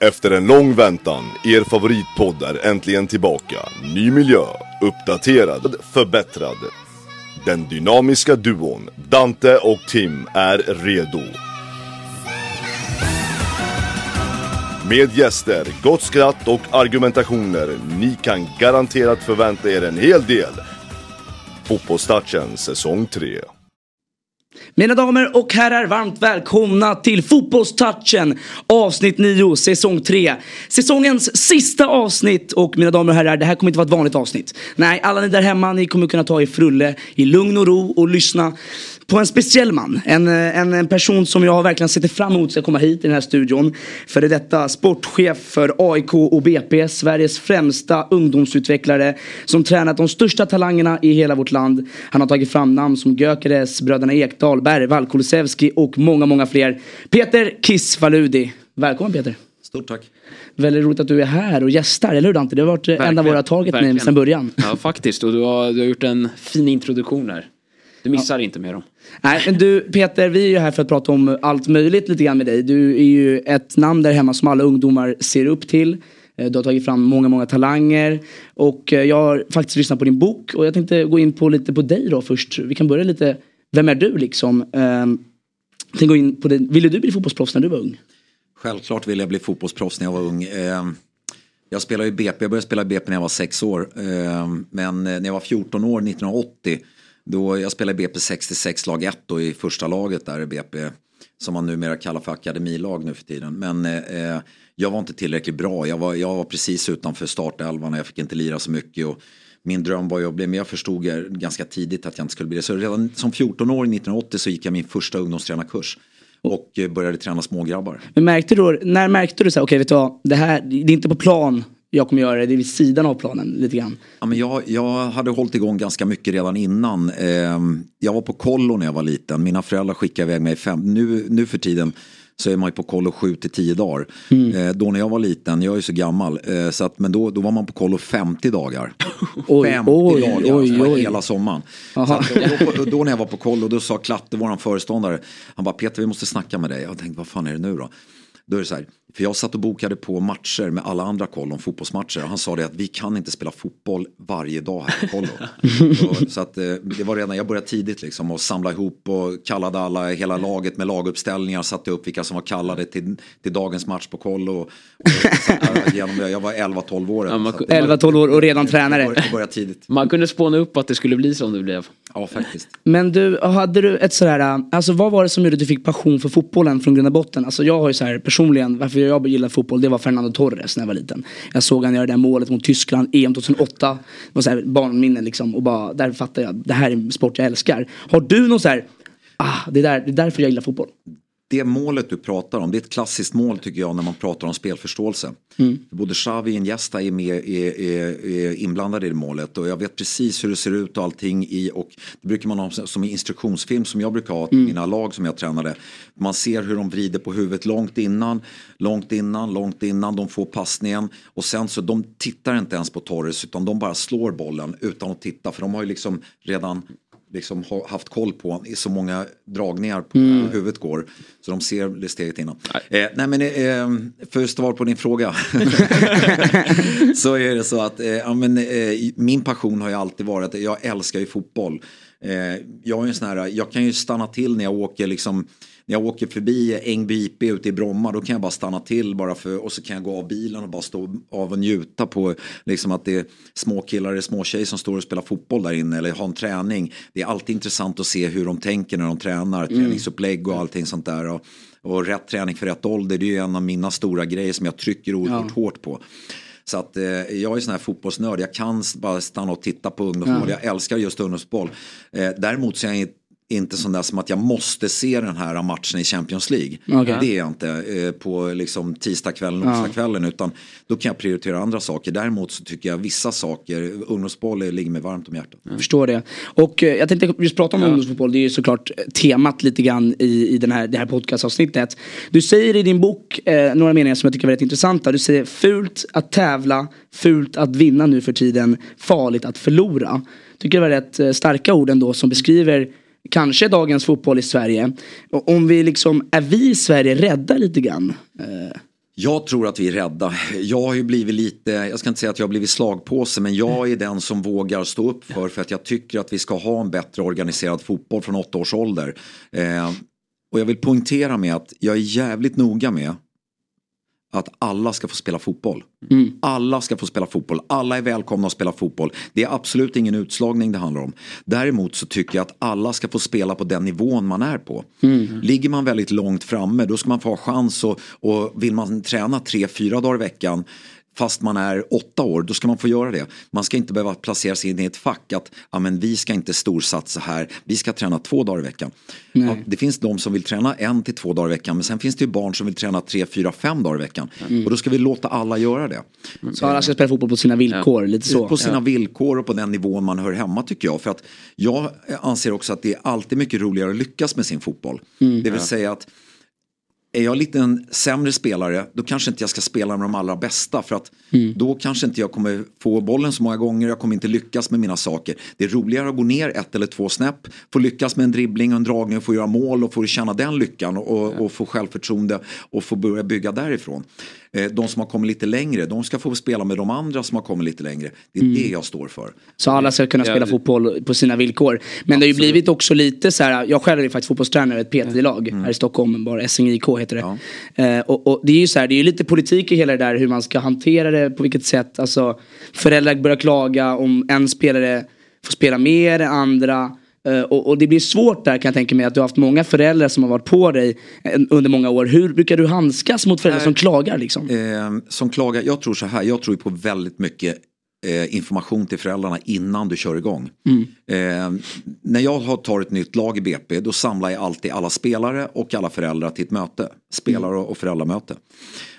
Efter en lång väntan, er favoritpodd är äntligen tillbaka. Ny miljö, uppdaterad, förbättrad. Den dynamiska duon Dante och Tim är redo. Med gäster, gott skratt och argumentationer. Ni kan garanterat förvänta er en hel del. Fotbollstouchen säsong 3. Mina damer och herrar, varmt välkomna till Fotbollstouchen avsnitt 9, säsong 3. Säsongens sista avsnitt och mina damer och herrar, det här kommer inte vara ett vanligt avsnitt. Nej, alla ni där hemma, ni kommer kunna ta er frulle i lugn och ro och lyssna på en speciell man. En, en, en person som jag verkligen sett fram emot ska komma hit i den här studion. Före detta sportchef för AIK och BP, Sveriges främsta ungdomsutvecklare. Som tränat de största talangerna i hela vårt land. Han har tagit fram namn som Gökeres, bröderna Ekdal, Bergvall, Kulusevski och många, många fler. Peter Kiss Faludi. Välkommen Peter. Stort tack. Väldigt roligt att du är här och gästar, eller hur Dante? Det har varit en av våra target names sedan början. Ja faktiskt och du har, du har gjort en fin introduktion här. Du missar inte med dem. Nej men du Peter, vi är ju här för att prata om allt möjligt lite grann med dig. Du är ju ett namn där hemma som alla ungdomar ser upp till. Eh, Du har tagit fram många, många talanger. Och eh, jag har faktiskt lyssnat på din bok och jag tänkte gå in på lite på dig då först. Vi kan börja lite, vem är du liksom? Ehm, tänkte gå in på det. Ville du bli fotbollsproffs när du var ung? Självklart ville jag bli fotbollsproffs när jag var ung. Eh, Jag spelade i BP, jag började spela i BP när jag var sex år. Eh, Men när jag var 14 år 1980, då jag spelade i BP 66 lag 1 då i första laget där i BP. Som man numera kallar för akademilag nu för tiden. Men eh, jag var inte tillräckligt bra. Jag var, jag var precis utanför startelvan och jag fick inte lira så mycket. Och min dröm var ju att bli, men jag förstod ganska tidigt att jag inte skulle bli det. Så redan som 14-åring, 1980 så gick jag min första ungdomstränarkurs. Och eh, började träna smågrabbar. Men märkte du, när märkte du så här, okej vet du vad, det här, det är inte på plan jag kommer göra det, det är vid sidan av planen lite grann. Ja, men jag, jag hade hållit igång ganska mycket redan innan. Eh, jag var på kollo när jag var liten. Mina föräldrar skickade iväg mig fem. Nu, nu för tiden så är man ju på kollo sju till tio dagar. Eh, då när jag var liten, jag är ju så gammal, eh, så att, men då, då var man på kollo 50 dagar. Oj, 50 oj, dagar, oj, alltså, var oj. hela sommaren. Att, då, då, då när jag var på kollo, då sa Klatte, våran föreståndare, han bara Peter vi måste snacka med dig. Jag tänkte vad fan är det nu då? Då är det så här, för jag satt och bokade på matcher med alla andra kollon, fotbollsmatcher. Och han sa det att vi kan inte spela fotboll varje dag här på kollo. Så att eh, det var redan, jag började tidigt liksom och samla ihop och kallade alla, hela laget med laguppställningar. Satte upp vilka som var kallade till, till dagens match på kollo. Och, och det. Jag var 11-12 år. Ja, man- så att det var- 11-12 år och redan tränare. Jag började, jag började tidigt. Man kunde spåna upp att det skulle bli som det blev. Ja faktiskt. Men du, hade du ett sådär, alltså vad var det som gjorde att du fick passion för fotbollen från grund och botten? Alltså jag har ju så här personligen, varför jag gillade fotboll, det var Fernando Torres när jag var liten. Jag såg han göra det där målet mot Tyskland, EM 2008. Det var så här barnminnen liksom och bara, där fattade jag, det här är en sport jag älskar. Har du någon så här, ah, det där, det är därför jag gillar fotboll? Det målet du pratar om, det är ett klassiskt mål tycker jag när man pratar om spelförståelse. Mm. Både Xavi och Iniesta är, med, är, är, är inblandade i det målet och jag vet precis hur det ser ut och allting i och det brukar man ha som instruktionsfilm som jag brukar ha till Mm. mina lag som jag tränade. Man ser hur de vrider på huvudet långt innan, långt innan, långt innan de får passningen och sen så de tittar inte ens på Torres utan de bara slår bollen utan att titta för de har ju liksom redan liksom ha- haft koll på i så många dragningar på Mm. hur huvudet går. Så de ser det steget innan. Eh, nej men eh, för att svara på din fråga. så är det så att eh, ja, men, eh, min passion har ju alltid varit att jag älskar ju fotboll. Eh, jag, är en sån här, jag kan ju stanna till när jag åker liksom när jag åker förbi Ängby IP ute i Bromma då kan jag bara stanna till bara för och så kan jag gå av bilen och bara stå av och njuta på liksom att det är små killar eller små tjejer som står och spelar fotboll där inne eller har en träning. Det är alltid intressant att se hur de tänker när de tränar, träningsupplägg och allting sånt där. Och, och rätt träning för rätt ålder det är ju en av mina stora grejer som jag trycker oerhört hårt på. Så att eh, jag är sån här fotbollsnörd, jag kan bara stanna och titta på ungdomsboll, jag älskar just ungdomsboll. Eh, däremot så är jag inte sån där som att jag måste se den här matchen i Champions League. Okej. Det är jag inte eh, på liksom tisdagskvällen, onsdagskvällen utan då kan jag prioritera andra saker. Däremot så tycker jag vissa saker, ungdomsboll ligger mig varmt om hjärtat. Jag förstår det. Och eh, jag tänkte just prata om ungdomsfotboll. Det är ju såklart eh, temat lite grann i, i den här, det här podcastavsnittet. Du säger i din bok eh, några meningar som jag tycker är väldigt intressanta. Du säger fult att tävla, fult att vinna nu för tiden, farligt att förlora. Tycker det var rätt starka ord ändå som beskriver kanske dagens fotboll i Sverige. Om vi liksom, är vi i Sverige rädda lite grann? Eh, Jag tror att vi är rädda. Jag har ju blivit lite, jag ska inte säga att jag har blivit slagpåse, men jag är den som vågar stå upp för, för att jag tycker att vi ska ha en bättre organiserad fotboll från åtta års ålder. Eh, och jag vill poängtera med att jag är jävligt noga med att alla ska få spela fotboll. Alla ska få spela fotboll. Alla är välkomna att spela fotboll. Det är absolut ingen utslagning det handlar om. Däremot så tycker jag att alla ska få spela på den nivån man är på. Ligger man väldigt långt framme då ska man få ha chans och, och vill man träna tre, fyra dagar i veckan fast man är åtta år, då ska man få göra det. Man ska inte behöva placera sig in i ett fack att ja, men vi ska inte storsatsa här, vi ska träna två dagar i veckan. Ja, det finns de som vill träna en till två dagar i veckan, men sen finns det ju barn som vill träna tre, fyra, fem dagar i veckan. Och då ska vi låta alla göra det. så alla ska spela fotboll på sina villkor, lite så. På sina villkor och på den nivån man hör hemma tycker jag. För att jag anser också att det är alltid mycket roligare att lyckas med sin fotboll. Det vill säga att är jag lite en sämre spelare då kanske inte jag ska spela med de allra bästa för att då kanske inte jag kommer få bollen så många gånger, jag kommer inte lyckas med mina saker. Det är roligare att gå ner ett eller två snäpp, få lyckas med en dribbling och en dragning och få göra mål och få känna den lyckan och, och, och få självförtroende och få börja bygga därifrån. Eh, De som har kommit lite längre, de ska få spela med de andra som har kommit lite längre. Det är det jag står för. Så alla ska kunna spela Ja, fotboll på sina villkor. Men det har ju blivit också lite så här, jag själv är faktiskt fotbollstränare i ett PT-lag här i Stockholm, bara SNIK heter det. Eh, och, och det är ju så här, det är ju lite politik i hela det där hur man ska hantera det, på vilket sätt, alltså föräldrar börjar klaga om en spelare får spela mer än andra. Eh, och, och det blir svårt där kan jag tänka mig att du har haft många föräldrar som har varit på dig eh, under många år. Hur brukar du handskas mot föräldrar som klagar liksom? Eh, som klagar, jag tror så här, jag tror på väldigt mycket eh, information till föräldrarna innan du kör igång. Eh, när jag har tar ett nytt lag i BP då samlar jag alltid alla spelare och alla föräldrar till ett möte. Spelare och föräldramöte.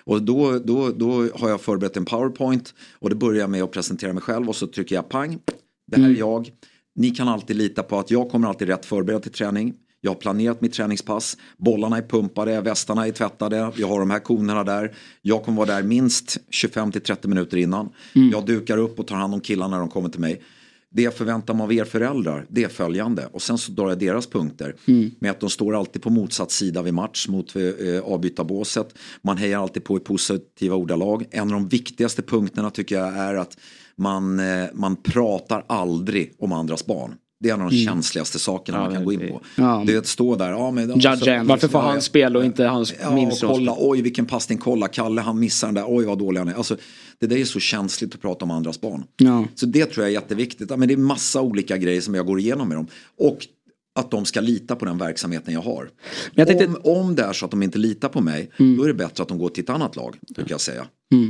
Och då, då, då har jag förberett en powerpoint och det börjar jag med att presentera mig själv och så trycker jag pang. Det här är jag. Ni kan alltid lita på att jag kommer alltid rätt förberedd till träning. Jag har planerat mitt träningspass. Bollarna är pumpade, västarna är tvättade. Jag har de här konerna där. Jag kommer vara där minst 25 till 30 minuter innan. Jag dukar upp och tar hand om killarna när de kommer till mig. Det jag förväntar mig av er föräldrar, det är följande. Och sen så drar jag deras punkter. Med att de står alltid på motsatt sida vid match mot eh, avbytarbåset. Man hejar alltid på i positiva ordalag. En av de viktigaste punkterna tycker jag är att man, eh, man pratar aldrig om andras barn. Det är en av de känsligaste sakerna man kan gå in på. Ja. Det är att stå där, ja men... Judge en. Varför får han spel och inte hans Ja, min kolla, oj vilken passning, kolla, Kalle han missar den där, oj vad dålig han är. Alltså, det där är så känsligt att prata om andras barn. Ja. Så det tror jag är jätteviktigt. Ja, men det är massa olika grejer som jag går igenom med dem. Och att de ska lita på den verksamheten jag har. jag tänkte- Mm. om, om det är så att de inte litar på mig, då är det bättre att de går till ett annat lag, brukar jag säga.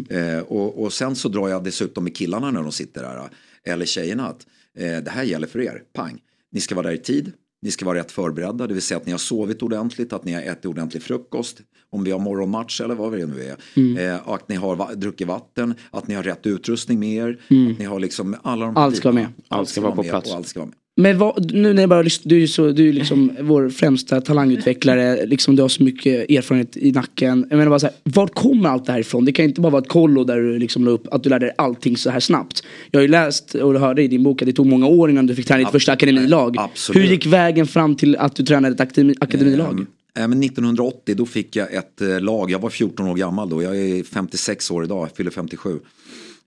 Eh, och, och sen så drar jag dessutom med killarna när de sitter där, eller tjejerna, att eh, det här gäller för er, pang. Ni ska vara där i tid, ni ska vara rätt förberedda, det vill säga att ni har sovit ordentligt, att ni har ätit ordentlig frukost, om vi har morgonmatch eller vad det nu är. Mm. Eh, att ni har va- druckit vatten, att ni har rätt utrustning med er, att ni har liksom alla de Mm. Allt ska vara med. Allt ska vara på plats. Och allt ska vara med. Men vad, nu när jag bara lyssnar, du är så, du är liksom vår främsta talangutvecklare, liksom du har så mycket erfarenhet i nacken. Jag menar bara så här, vart kommer allt det här ifrån? Det kan inte bara vara ett kollo där du liksom la upp att du lärde dig allting så här snabbt. Jag har ju läst och hörde i din bok att det tog många år innan du fick träna ditt Ab- första akademilag. absolut. Hur gick vägen fram till att du tränade ett akademi, akademilag? Eh, men 1980 då fick jag ett eh, lag, jag var 14 år gammal då, jag är 56 år idag, jag fyller 57.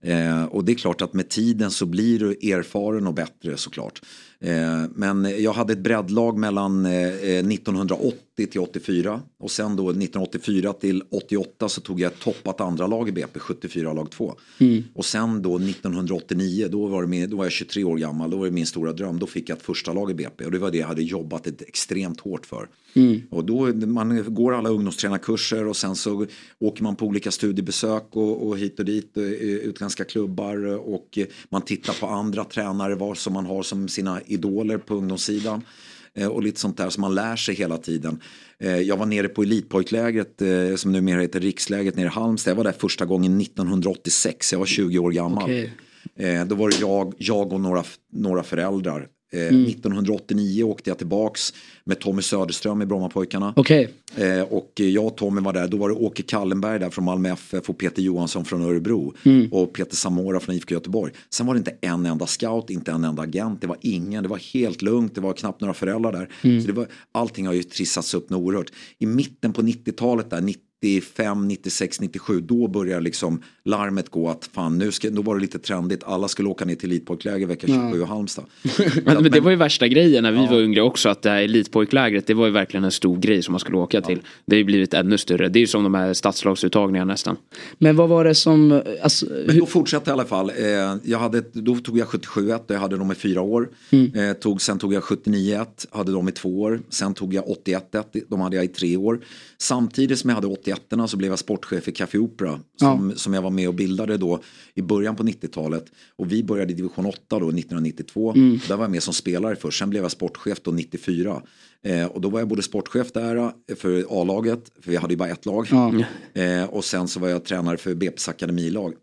Eh, och det är klart att med tiden så blir du erfaren och bättre såklart. Eh, men jag hade ett breddlag mellan eh, eh, 1980 till 84 och sen då 1984 till 88 så tog jag ett toppat andra lag i BP, 74 lag 2. Och sen då 1989, då var, det min, då var jag 23 år gammal, då var det min stora dröm, då fick jag ett första lag i BP och det var det jag hade jobbat ett extremt hårt för. Och då man går alla ungdomstränarkurser och sen så åker man på olika studiebesök och, och hit och dit, eh, utländska klubbar och eh, man tittar på andra tränare, vad som man har som sina idoler på ungdomssidan. Eh, Och lite sånt där som man lär sig hela tiden. Eh, Jag var nere på elitpojklägret eh, som numera heter rikslägret nere i Halmstad. Jag var där första gången 1986, jag var 20 år gammal. Eh, Då var det jag, jag och några, några föräldrar. Eh, Mm. 1989 åkte jag tillbaks med Tommy Söderström i Brommapojkarna. Okej. Eh, och jag och Tommy var där, då var det Åke Kallenberg där från Malmö FF och Peter Johansson från Örebro. Mm. Och Peter Samora från IFK Göteborg. Sen var det inte en enda scout, inte en enda agent, det var ingen, det var helt lugnt, det var knappt några föräldrar där. Mm. Så det var, allting har ju trissats upp något oerhört. I mitten på 90-talet där, 95, 96, 97, då började liksom larmet gå att fan nu ska, då var det lite trendigt, alla skulle åka ner till elitpojkläger vecka 27 i Halmstad. Men, men det var ju värsta grejen när vi var yngre också att det här elitpojklägret det var ju verkligen en stor grej som man skulle åka till. Det har ju blivit ännu större. Det är ju som de här stadslagsuttagningarna nästan. Men vad var det som, alltså, Men då fortsatte i alla fall. Eh, jag hade, då tog jag 77-1 och jag hade dem i fyra år. Eh, tog, sen tog jag 79-1, hade dem i två år. Sen tog jag 81-1, de hade jag i tre år. Samtidigt som jag hade 81 så blev jag sportchef i Café Opera. Som, som jag var med och bildade då i början på 90-talet. Och vi började i division 8 då 1992. Där var jag med som spelare först. Sen blev jag sportchef då 94. Eh, och då var jag både sportchef där eh, för A-laget, för vi hade ju bara ett lag. Eh, och sen så var jag tränare för BP's akademilag.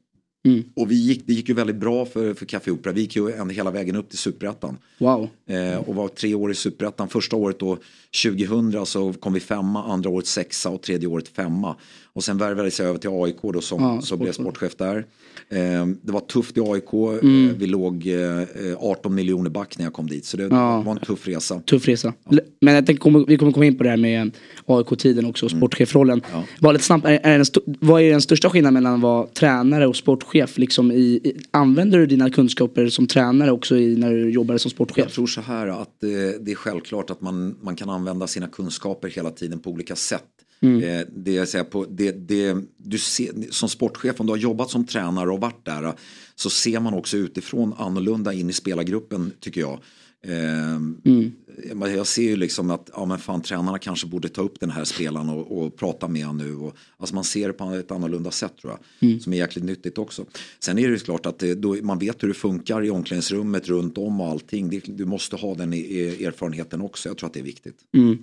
Och vi gick, det gick ju väldigt bra för, för Café Opera. Vi gick ju en, hela vägen upp till Superettan. wow. Eh, och var tre år i Superettan. Första året då 2000 så kom vi femma, andra året sexa och tredje året femma. Och sen värvades jag över till AIK då som Ja, så blev sportchef. där. Eh, det var tufft i AIK. Mm. Eh, vi låg eh, eh, 18 miljoner back när jag kom dit. Så det Ja. var en tuff resa. Tuff resa. L- Men jag kommer- vi kommer komma in på det här med AIK-tiden också, och sportchefrollen. Var lite snabbt, är, är den vad är den största skillnaden mellan att vara tränare och sportchef? Liksom i, i, använder du dina kunskaper som tränare också i, när du jobbar som Jag sportchef? tror så här att eh, det är självklart att man, man kan använda sina kunskaper hela tiden på olika sätt. Eh, det jag säger på, det, det, du ser, som sportchef, om du har jobbat som tränare och varit där så ser man också utifrån annorlunda in i spelargruppen tycker jag. Eh, men Jag ser ju liksom att ja, men fan, tränarna kanske borde ta upp den här spelaren och, och prata med honom nu. Och, alltså man ser det på ett annorlunda sätt tror jag. Som är jäkligt nyttigt också. Sen är det ju klart att det, då, man vet hur det funkar i omklädningsrummet runt om och allting. Det, du måste ha den i, i erfarenheten också. Jag tror att det är viktigt. Mm.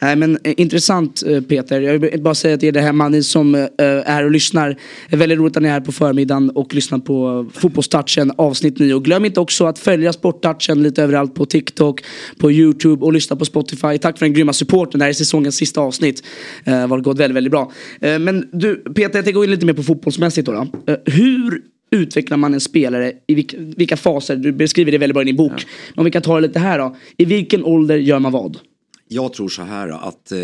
Nej men eh, intressant eh, Peter. Jag vill bara säga till er där hemma, ni som eh, är här och lyssnar. Det är väldigt roligt att ni är här på förmiddagen och lyssnar på Fotbollstouchen avsnitt 9. Och glöm inte också att följa Sporttouchen lite överallt på TikTok, på YouTube och lyssna på Spotify. Tack för den grymma supporten. Det här är säsongens sista avsnitt. Eh, Det har gått väldigt, väldigt bra. Eh, Men du Peter, jag tänker gå in lite mer på fotbollsmässigt då. då. Eh, Hur utvecklar man en spelare? I vilka, vilka faser? Du beskriver det väldigt bra i din bok. Men om vi kan ta det lite här då. I vilken ålder gör man vad? Jag tror så här att eh,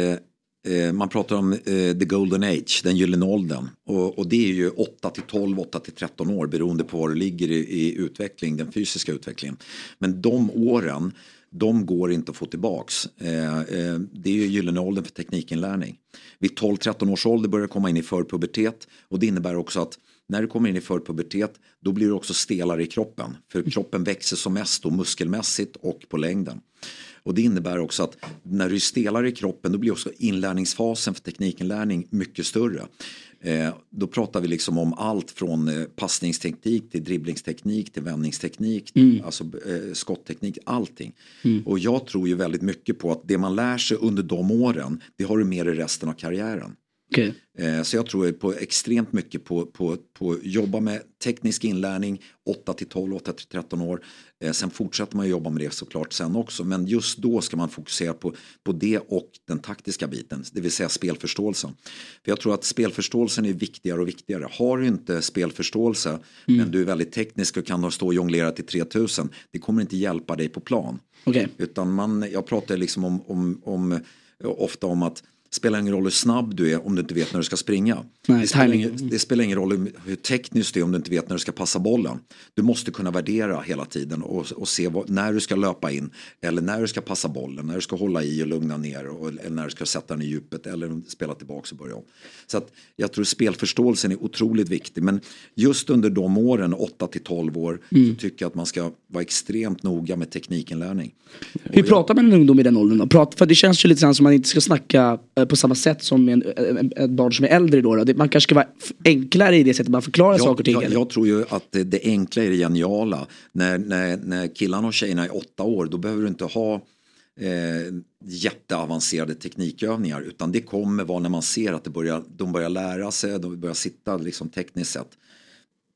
eh, man pratar om eh, the golden age, den gyllene åldern. Och, och det är ju 8 till 12, 8 till 13 år beroende på var du ligger i, i utveckling, den fysiska utvecklingen. Men de åren, de går inte att få tillbaks. Eh, eh, det är ju gyllene åldern för teknikinlärning. Vid 12-13 års ålder börjar du komma in i förpubertet och det innebär också att när du kommer in i förpubertet då blir du också stelare i kroppen. För kroppen växer som mest då muskelmässigt och på längden. Och det innebär också att när du är stelare i kroppen då blir också inlärningsfasen för teknikinlärning mycket större. Eh, då pratar vi liksom om allt från eh, passningsteknik till dribblingsteknik till vändningsteknik, Mm. alltså eh, skottteknik, allting. Och jag tror ju väldigt mycket på att det man lär sig under de åren, det har du med dig resten av karriären. Okej. Eh, Så jag tror på extremt mycket på, på, på jobba med teknisk inlärning 8 till 12, 8 till 13 år. Eh, Sen fortsätter man jobba med det såklart sen också. Men just då ska man fokusera på, på det och den taktiska biten, det vill säga spelförståelsen. För jag tror att spelförståelsen är viktigare och viktigare. Har du inte spelförståelse men du är väldigt teknisk och kan stå och jonglera till 3000, det kommer inte hjälpa dig på plan. Okej. Utan man, jag pratar liksom om, om, om, ofta om att spelar ingen roll hur snabb du är om du inte vet när du ska springa. Nej, det, spelar ingen, det spelar ingen roll hur, hur tekniskt du är om du inte vet när du ska passa bollen. Du måste kunna värdera hela tiden och, och se vad, när du ska löpa in eller när du ska passa bollen, när du ska hålla i och lugna ner och, eller när du ska sätta den i djupet eller spela tillbaka och börja om. Så att jag tror spelförståelsen är otroligt viktig men just under de åren, 8 till 12 år, Mm. så tycker jag att man ska vara extremt noga med teknikinlärning. Hur pratar man med en ungdom i den åldern då? För det känns ju lite som man inte ska snacka eh, på samma sätt som en, en, ett barn som är äldre då. då. Det, man kanske ska vara enklare i det sättet man förklarar saker och ting. jag, jag tror ju att det, det enkla är det geniala. När, när, när killarna och tjejerna är åtta år då behöver du inte ha eh, jätteavancerade teknikövningar utan det kommer vara när man ser att det börjar, de börjar lära sig, de börjar sitta liksom tekniskt sett.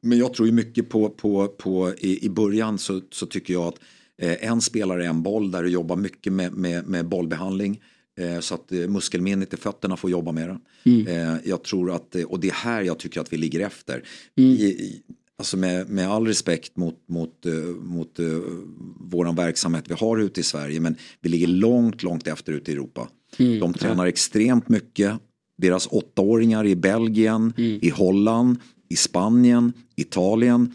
Men jag tror ju mycket på, på, på i, i början så, så tycker jag att eh, en spelare en boll där du jobbar mycket med, med, med bollbehandling. Eh, så att eh, muskelminnet i fötterna får jobba med det. Eh, jag tror att, och det är här jag tycker att vi ligger efter. I, i, alltså med, med all respekt mot, mot, mot uh, våran verksamhet vi har ute i Sverige men vi ligger långt, långt efter ute i Europa. De tränar extremt mycket. Deras åttaåringar i Belgien, i Holland, i Spanien, Italien,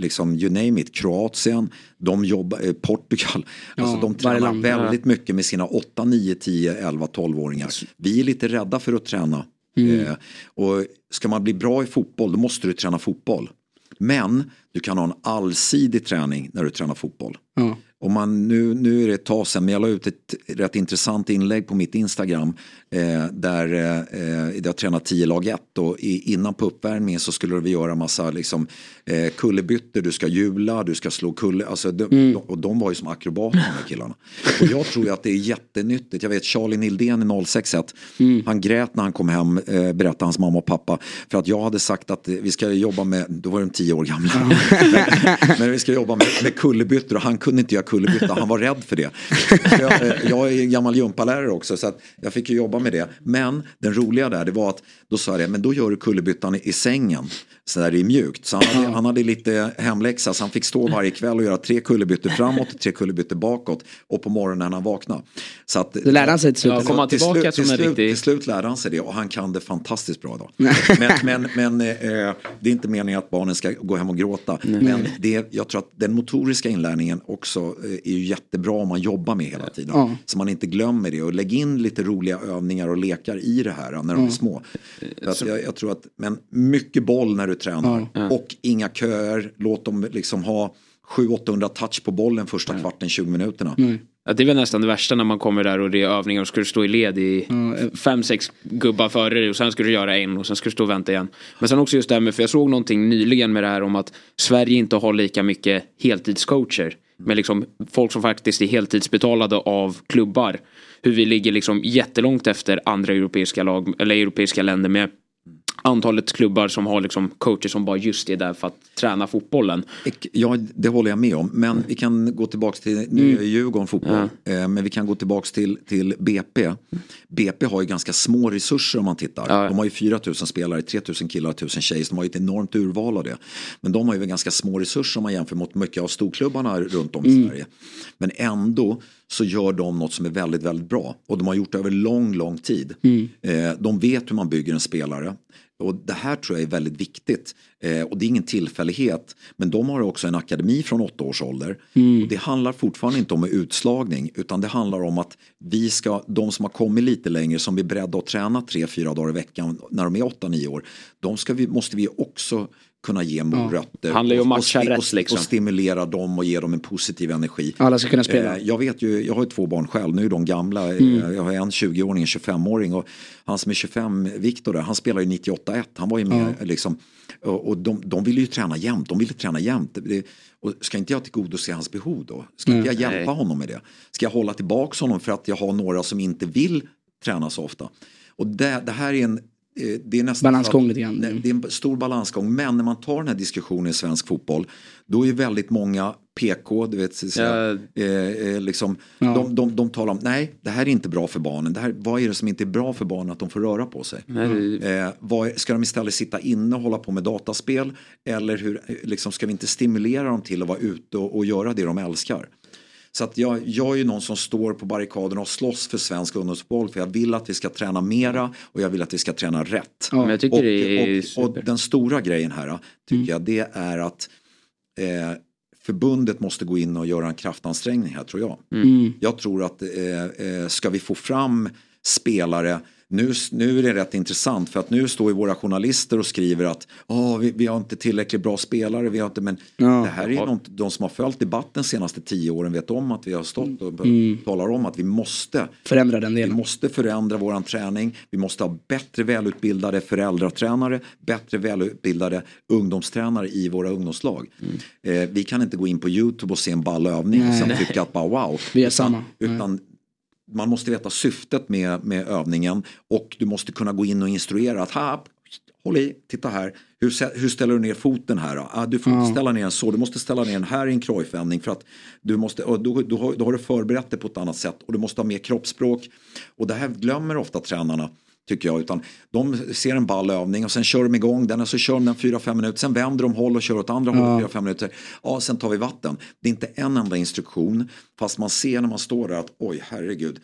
liksom you name it, Kroatien, de jobbar, eh, Portugal. alltså de tränar land, väldigt mycket med sina 8, 9, 10, 11, 12-åringar. Vi är lite rädda för att träna. Eh, och ska man bli bra i fotboll då måste du träna fotboll. Men du kan ha en allsidig träning när du tränar fotboll. Ja. Om man, nu, nu är det ett tag sedan, men jag la ut ett rätt intressant inlägg på mitt Instagram eh, där eh, jag tränat 10 lag 1 och i, innan på uppvärmningen så skulle vi göra massa liksom, eh, kullerbyttor, du ska hjula, du ska slå kulle, alltså, de, de, och de var ju som akrobater de här killarna. Och jag tror ju att det är jättenyttigt, jag vet Charlie Nildén i 061, han grät när han kom hem, eh, berättade hans mamma och pappa, för att jag hade sagt att eh, vi ska jobba med, då var de 10 år gamla, men, vi ska jobba med, med kullerbyttor och han kunde inte göra kullerbytta, han var rädd för det. Jag, jag är gammal gympalärare också så att jag fick ju jobba med det. Men den roliga där det var att då sa jag det, men då gör du kullerbyttan i, i sängen. Så där det är mjukt. Så han hade, han hade lite hemläxa så han fick stå varje kväll och göra tre kullerbyttor framåt, tre kullerbytter bakåt och på morgonen när han vaknade. Så att, Det lärde han sig till slut. Ja, kom han till tillbaka slut, till, slut, riktig... till slut lärde han sig det och han kan det fantastiskt bra idag. men men, men eh, det är inte meningen att barnen ska gå hem och gråta. Men det, jag tror att den motoriska inlärningen också eh, är ju jättebra om man jobbar med hela tiden. Ja. Så man inte glömmer det och lägg in lite roliga övningar och lekar i det här när de är små. Så att jag, jag tror att, men mycket boll när du tränar och inga köer. Låt dem liksom ha 700-800 touch på bollen första kvarten, 20 minuterna. Ja, det är väl nästan det värsta när man kommer där och det är övningar och ska du stå i led i fem, sex gubbar före dig och sen ska du göra en och sen ska du stå och vänta igen. Men sen också just det här med, för jag såg någonting nyligen med det här om att Sverige inte har lika mycket heltidscoacher. Med liksom folk som faktiskt är heltidsbetalade av klubbar. Hur vi ligger liksom jättelångt efter andra europeiska lag eller europeiska länder med antalet klubbar som har liksom coacher som bara just är där för att träna fotbollen. Ja, det håller jag med om. Men vi kan gå tillbaka till, nu är Djurgården fotboll, eh, men vi kan gå tillbaka till, till BP. BP har ju ganska små resurser om man tittar. Ja. De har ju 4 000 spelare, 3 000 killar, 1 000 tjejer, så de har ju ett enormt urval av det. Men de har ju ganska små resurser om man jämför mot mycket av storklubbarna runt om i Sverige. Men ändå så gör de något som är väldigt, väldigt bra. Och de har gjort det över lång, lång tid. Eh, de vet hur man bygger en spelare. Och det här tror jag är väldigt viktigt. Eh, och det är ingen tillfällighet. Men de har också en akademi från åtta års ålder. Mm. Det handlar fortfarande inte om utslagning utan det handlar om att vi ska, de som har kommit lite längre som är beredda att träna tre, fyra dagar i veckan när de är åtta, nio år. De vi, måste vi också kunna ge morötter. Om och, och, rätt, och, liksom. och stimulera dem och ge dem en positiv energi. Alla ska kunna spela. Eh, jag vet ju, jag har ju två barn själv, nu är de gamla. Mm. Eh, Jag har en 20-åring, en 25-åring och han som är 25, Viktor han spelar ju 98-1. Han var ju med liksom. Och, de, de ville ju träna jämt, de ville träna jämt. Det, och ska inte jag tillgodose hans behov då? Ska inte jag hjälpa honom med det? Ska jag hålla tillbaks honom för att jag har några som inte vill träna så ofta? Och det, det här är en det är nästan Balansgång lite grann. Nej, Det är en stor balansgång. Men när man tar den här diskussionen i svensk fotboll. Då är väldigt många PK, du vet, så säga, eh, eh, liksom, Ja. de, de, de talar om, nej det här är inte bra för barnen. Det här, vad är det som inte är bra för barnen att de får röra på sig? Eh, vad, ska de istället sitta inne och hålla på med dataspel? Eller hur, eh, liksom, ska vi inte stimulera dem till att vara ute och, och göra det de älskar? Så att jag, jag är ju någon som står på barrikaderna och slåss för svensk ungdomsfotboll. För jag vill att vi ska träna mera och jag vill att vi ska träna rätt. Tycker och, och, super. och den stora grejen här tycker jag det är att eh, förbundet måste gå in och göra en kraftansträngning här tror jag. Mm. Jag tror att eh, eh, ska vi få fram spelare nu, nu är det rätt intressant för att nu står ju våra journalister och skriver att "Åh, vi, vi har inte tillräckligt bra spelare. Vi har inte, men Ja. det här är ju något, de som har följt debatten de senaste tio åren vet om att vi har stått och talar om att vi måste Förändra den vi delen. måste förändra våran träning. Vi måste ha bättre välutbildade föräldratränare, bättre välutbildade ungdomstränare i våra ungdomslag. Eh, vi kan inte gå in på YouTube och se en ball övning och sen tycka att bara wow. Vi är utan, samma. Utan man måste veta syftet med, med övningen och du måste kunna gå in och instruera att här, håll i, titta här, hur, hur ställer du ner foten här? Ah, du får inte ställa ner den så, du måste ställa ner den här i en krojvändning för att du måste, och då, då, har, då har du förberett det på ett annat sätt och du måste ha mer kroppsspråk. Och det här glömmer ofta tränarna tycker jag. Utan de ser en ball övning och sen kör de igång den och så kör de den 4-5 minuter. Sen vänder de håll och kör åt andra hållet 4-5 minuter. Ja, sen tar vi vatten. Det är inte en enda instruktion. Fast man ser när man står där att oj, herregud.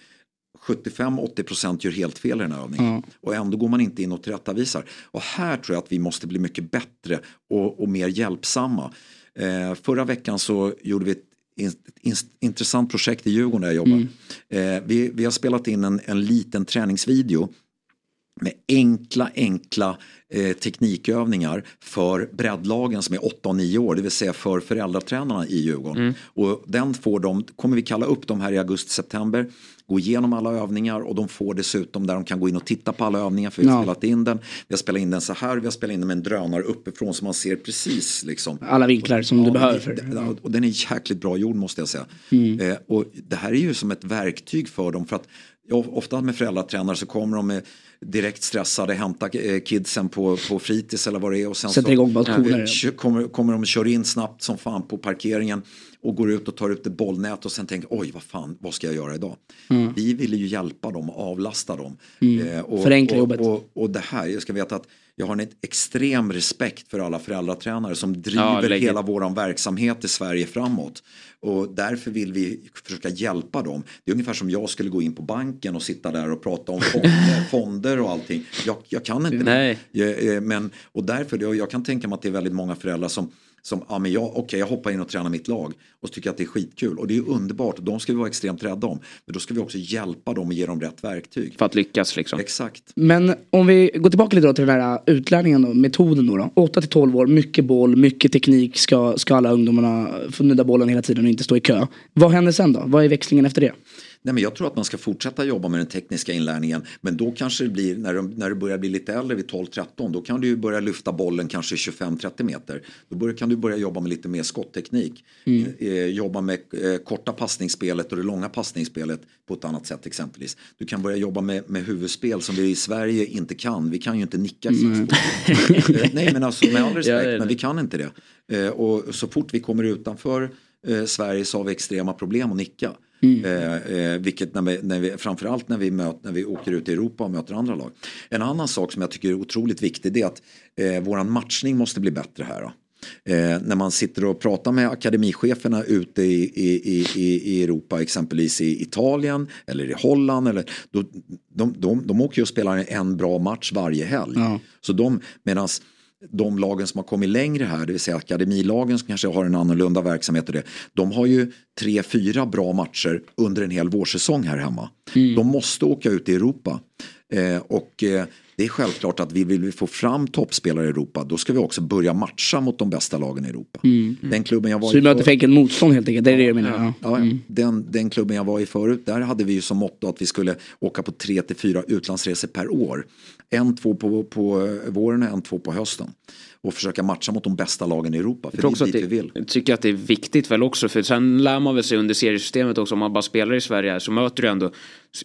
75-80% gör helt fel i den här övningen. Och ändå går man inte in och tillrättavisar. Och här tror jag att vi måste bli mycket bättre och, och mer hjälpsamma. Eh, förra veckan så gjorde vi ett in, in, intressant projekt i Djurgården där jag jobbar. Eh, vi, vi har spelat in en, en liten träningsvideo med enkla, enkla eh, teknikövningar för breddlagen som är 8 och 9 år, det vill säga för föräldratränarna i Djurgården. Och den får de, kommer vi kalla upp dem här i augusti-september, gå igenom alla övningar och de får dessutom där de kan gå in och titta på alla övningar för vi har Ja. spelat in den. Vi har spelat in den så här, vi har spelat in den med en drönare uppifrån så man ser precis liksom Alla vinklar som du Ja, behöver. men För. Och den är jäkligt bra gjord måste jag säga. Mm. Eh, och det här är ju som ett verktyg för dem. För att ja, ofta med föräldratränare så kommer de med direkt stressade, hämtar eh, kidsen på, på fritids eller vad det är. Och sen Sätter så, igång balkoner. eh, kommer, kommer de och kör in snabbt som fan på parkeringen och går ut och tar ut ett bollnät och sen tänker oj vad fan vad ska jag göra idag. Vi ville ju hjälpa dem och avlasta dem. Eh, och, Förenkla och, jobbet. Och, och det här, jag ska veta att jag har en extrem respekt för alla föräldratränare som Ja, driver lägg- hela våran verksamhet i Sverige framåt. Och därför vill vi försöka hjälpa dem. Det är ungefär som jag skulle gå in på banken och sitta där och prata om fonder, fonder och allting. Jag, jag kan inte Nej. det. Eh, Men, och därför, jag kan tänka mig att det är väldigt många föräldrar som som, ja men jag, okej jag hoppar in och tränar mitt lag och tycker att det är skitkul och det är underbart och de ska vi vara extremt rädda om. Men då ska vi också hjälpa dem och ge dem rätt verktyg. För att lyckas liksom. Exakt. Men om vi går tillbaka lite då till den här utlärningen då, metoden då. då. 8 till 12 år, mycket boll, mycket teknik ska, ska alla ungdomarna få nudda bollen hela tiden och inte stå i kö. Vad händer sen då? Vad är växlingen efter det? Nej, men jag tror att man ska fortsätta jobba med den tekniska inlärningen. Men då kanske det blir, när, de, när du börjar bli lite äldre vid 12-13, då kan du börja lyfta bollen kanske 25-30 meter. Då börjar, kan du börja jobba med lite mer skottteknik. Eh, jobba med eh, korta passningsspelet och det långa passningsspelet på ett annat sätt exempelvis. Du kan börja jobba med, med huvudspel som vi i Sverige inte kan. Vi kan ju inte nicka. Eh, Nej men alltså med all respekt, Ja, ja, men vi kan inte det. Eh, och så fort vi kommer utanför eh, Sverige så har vi extrema problem att nicka. Eh, eh, vilket när vi, när vi, framförallt när vi, möt, när vi åker ut i Europa och möter andra lag. En annan sak som jag tycker är otroligt viktig det är att eh, våran matchning måste bli bättre här. Då. Eh, när man sitter och pratar med akademicheferna ute i, i, i, i Europa, exempelvis i Italien eller i Holland. Eller, då, de, de, de åker ju och spelar en bra match varje helg. Ja. Så de, medans de lagen som har kommit längre här, det vill säga akademilagen som kanske har en annorlunda verksamhet och det, de har ju tre, fyra bra matcher under en hel vårsäsong här hemma. Mm. De måste åka ut i Europa. Eh, och eh, det är självklart att vi vill få fram toppspelare i Europa, då ska vi också börja matcha mot de bästa lagen i Europa. Den klubben jag var Mm. Så i vi möter enkelt motstånd helt enkelt. Det är det du menar? Ja. Ja. Den, den klubben jag var i förut, där hade vi ju som motto att vi skulle åka på tre till fyra utlandsresor per år. En, två på, på våren och en, två på hösten. Och försöka matcha mot de bästa lagen i Europa, för Jag tror det är dit vi det, vill. jag tycker att det är viktigt väl också för sen lär man väl sig under seriesystemet också om man bara spelar i Sverige här, så möter du ändå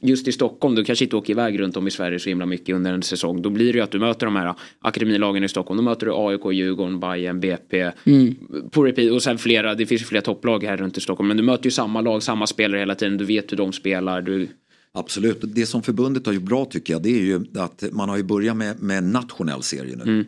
just i Stockholm, du kanske inte åker iväg runt om i Sverige så himla mycket under en säsong. Då blir det ju att du möter de här akademilagen i Stockholm. Då möter du AIK, Djurgården, Bayern, BP på repeat och sen flera, det finns ju flera topplag här runt i Stockholm. Men du möter ju samma lag, samma spelare hela tiden. Du vet hur de spelar. Du, Absolut, det som förbundet har gjort bra tycker jag det är ju att man har ju börjat med, med en nationell serie nu. Eh,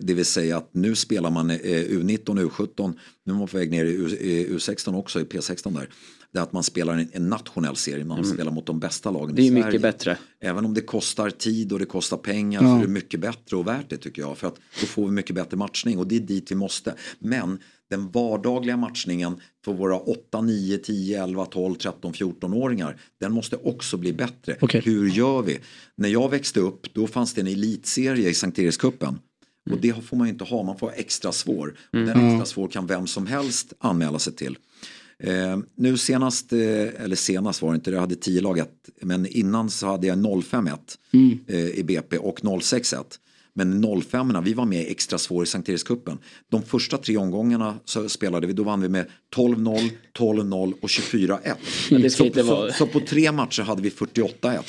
det vill säga att nu spelar man eh, U19 och U17, nu är man på väg ner i U, i U16 också, i P16 där. Det är att man spelar en, nationell serie, man spelar mot de bästa lagen det är i Sverige. mycket bättre. Även om det kostar tid och det kostar pengar så är det mycket bättre och värt det tycker jag. För att då får vi mycket bättre matchning och det är dit vi måste. Men den vardagliga matchningen för våra 8, 9, 10, 11, 12, 13, 14-åringar den måste också bli bättre. Okej. Hur gör vi? När jag växte upp då fanns det en elitserie i Sankt Erikscupen. Och det får man inte ha, man får ha extra svår. Och den extra svår kan vem som helst anmäla sig till. Eh, nu senast, eh, eller senast var det inte, jag hade 10 lag ett, men innan så hade jag 05-1 eh, i BP och 06-1. Men 05 vi var med extra svår i Sankt Erikscupen. De första tre omgångarna så spelade vi, då vann vi med 12-0, 12-0 och 24-1. Men det ska Så, vara- så, så på tre matcher hade vi 48-1.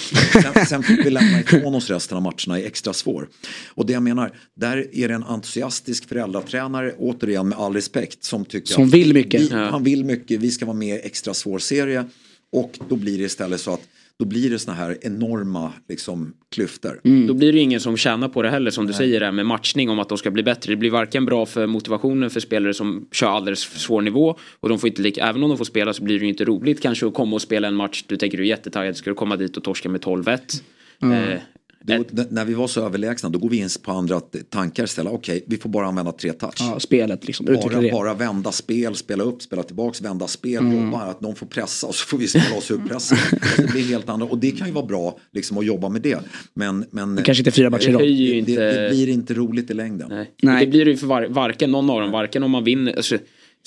Sen, sen fick vi lämna ifrån oss resten av matcherna i extra svår. Och det jag menar, där är det en entusiastisk föräldratränare, återigen med all respekt, som tycker Som vill mycket. Vi, Han vill mycket, vi ska vara med i extra svår serie. Och då blir det istället så att då blir det såna här enorma liksom, klyftor. Då blir det ingen som tjänar på det heller som du säger där med matchning om att de ska bli bättre. Det blir varken bra för motivationen för spelare som kör alldeles för svår nivå och de får inte lika, även om de får spela så blir det ju inte roligt kanske att komma och spela en match. Du tänker du är jättetaggad, ska du komma dit och torska med 12-1? Eh, Då, n- när vi var så överlägsna då går vi in på andra tankar istället. Okej, vi får bara använda tre touch. Ja, spelet liksom. Bara, det. bara vända spel, spela upp, spela tillbaks, vända spel, jobba. Att någon får pressa och så får vi spela oss ur pressen. Alltså, det blir helt andra. Och det kan ju vara bra liksom, att jobba med det. Men, men Kanske inte fyra matcher det idag. det, inte... det blir inte roligt i längden. Nej. Nej. Det blir det ju för var, varken någon av dem, varken om man vinner, alltså,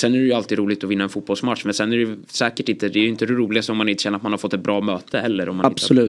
sen är det ju alltid roligt att vinna en fotbollsmatch men sen är det ju säkert inte, det är ju inte det roligaste om man inte känner att man har fått ett bra möte heller. Om man Absolut.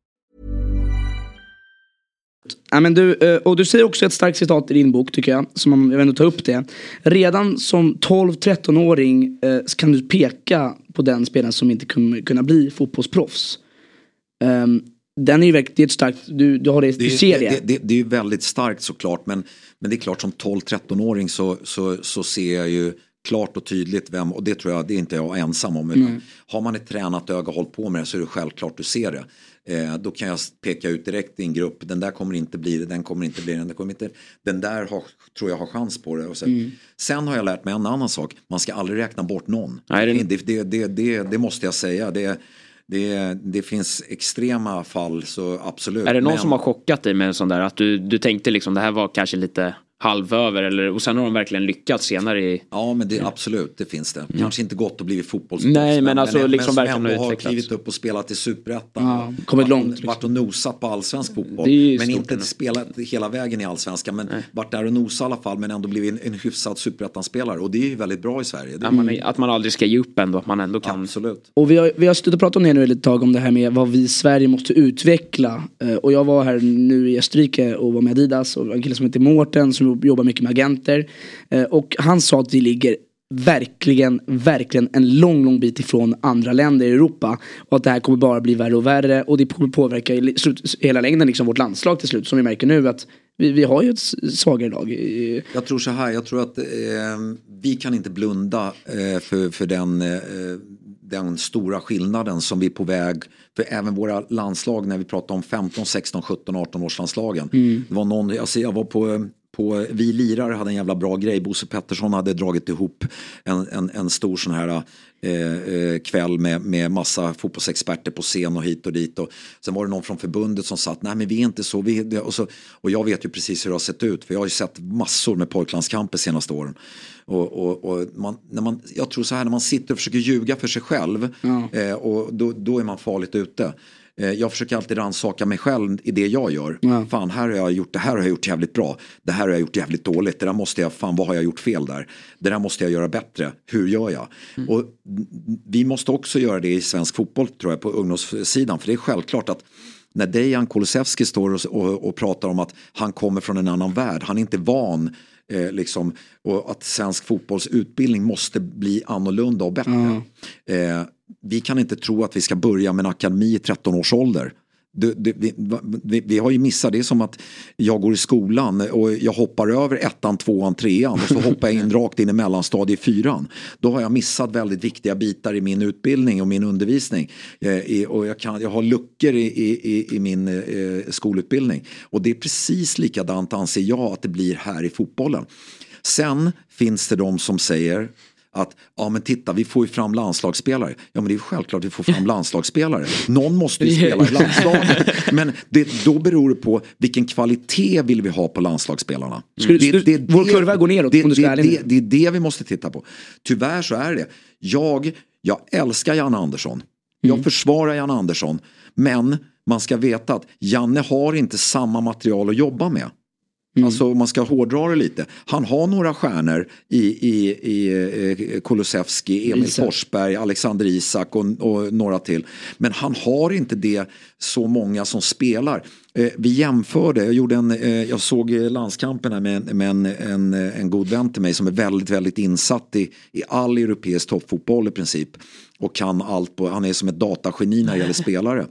Ja, men du, eh, och du säger också ett starkt citat i din bok tycker jag, som jag vill ändå ta upp det. Redan som 12-13-åring eh, kan du peka på den spelaren som inte kommer kunna bli fotbollsproffs. Um, den är ju verkligen, det är ett starkt, du, du har det, Det, du ser det. det, det, det är ju väldigt starkt såklart men, men det är klart som 12-13-åring så, så, så ser jag ju klart och tydligt vem, och det tror jag, det är inte jag ensam om. Utan Har man ett tränat öga och hållit på med det så är det självklart du ser det. Eh, då kan jag peka ut direkt i en grupp, den där kommer inte bli det, den kommer inte bli det, den, där kommer inte, den där har, tror jag har chans på det. Och så. Sen har jag lärt mig en annan sak, man ska aldrig räkna bort någon. Nej, det- det, det, det, det, det måste jag säga. Det, det, det finns extrema fall så absolut. Är det någon Men- som har chockat dig med en sån där, att du, du tänkte liksom det här var kanske lite halvöver. Eller, och sen har de verkligen lyckats senare i... Ja men det, absolut, det finns det. Kanske inte gått att bli fotbollsproffs. Nej, men alltså liksom men verkligen har utvecklats. klivit upp och spelat i superettan. Ja, kommit Varit- långt, liksom. Varit och nosat på allsvensk fotboll. Men inte ändå. spelat hela vägen i allsvenskan. Men varit där och nosat i alla fall. Men ändå blivit en, en hyfsad superettan-spelare. Och det är ju väldigt bra i Sverige. Det, Att man, att man aldrig ska ge upp ändå, att man ändå kan... Absolut. Och vi har, vi har suttit och pratat om det nu ett tag om det här med vad vi i Sverige måste utveckla. Eh, och jag var här nu i Österrike och var med Adidas och en kille som heter Mårten som jobbar mycket med agenter. Eh, och han sa att vi ligger verkligen, verkligen en lång, lång bit ifrån andra länder i Europa. Och att det här kommer bara bli värre och värre och det kommer påverka i slut, hela längden liksom vårt landslag till slut. Som vi märker nu att vi, vi har ju ett svagare lag. Eh, Jag tror så här, jag tror att eh, vi kan inte blunda eh, för, för den, eh, den stora skillnaden som vi är på väg. För även våra landslag när vi pratar om 15, 16, 17, 18 års landslagen. Det var någon, alltså jag var på, på Vi lirare hade en jävla bra grej. Bosse Pettersson hade dragit ihop en, en, en stor sån här eh, eh, kväll med, med massa fotbollsexperter på scen och hit och dit. Och sen var det någon från förbundet som sa att nej men vi är inte så. Vi, det, och, så och jag vet ju precis hur det har sett ut. För jag har ju sett massor med pojklandskamper senaste åren. Och, och, och man, när man, jag tror så här när man sitter och försöker ljuga för sig själv. Eh, och då, då är man farligt ute. Eh, Jag försöker alltid rannsaka mig själv i det jag gör. Fan, här har jag gjort, det här har jag gjort jävligt bra. Det här har jag gjort jävligt dåligt. Det där måste jag, fan vad har jag gjort fel där? Det där måste jag göra bättre. Hur gör jag? Och vi måste också göra det i svensk fotboll tror jag på ungdomssidan. För det är självklart att när Dejan Kulusevski står och, och, och pratar om att han kommer från en annan värld. Han är inte van eh, liksom, och att svensk fotbollsutbildning måste bli annorlunda och bättre. Eh, vi kan inte tro att vi ska börja med en akademi i 13 års ålder. Det, det, vi, vi, vi har ju missat, det är som att jag går i skolan och jag hoppar över ettan, tvåan, trean och så hoppar jag in rakt in i mellanstadiet fyran. Då har jag missat väldigt viktiga bitar i min utbildning och min undervisning. Eh, och jag, kan, jag har luckor i, i, i min eh, skolutbildning. Och det är precis likadant anser jag att det blir här i fotbollen. Sen finns det de som säger att ja men titta vi får ju fram landslagsspelare. Ja men det är självklart vi får fram landslagsspelare. Någon måste ju spela i landslaget. Men det, då beror det på vilken kvalitet vill vi ha på landslagsspelarna. Skulle- skulle- vår kurva går neråt, det, om du ska det, det, det är det vi måste titta på. Tyvärr så är det. Jag, jag älskar Janne Andersson. Jag Mm. försvarar Janne Andersson. Men man ska veta att Janne har inte samma material att jobba med. Mm. Alltså om man ska hårdra det lite. Han har några stjärnor i, i, i eh, Kulusevski, Emil Isak. Forsberg, Alexander Isak och, och några till. Men han har inte det så många som spelar. Eh, vi jämförde, jag, gjorde en, eh, jag såg landskampen här med, med en, en, en god vän till mig som är väldigt, väldigt insatt i, i all europeisk toppfotboll i princip. Och kan allt på, han är som ett datageni när det gäller spelare.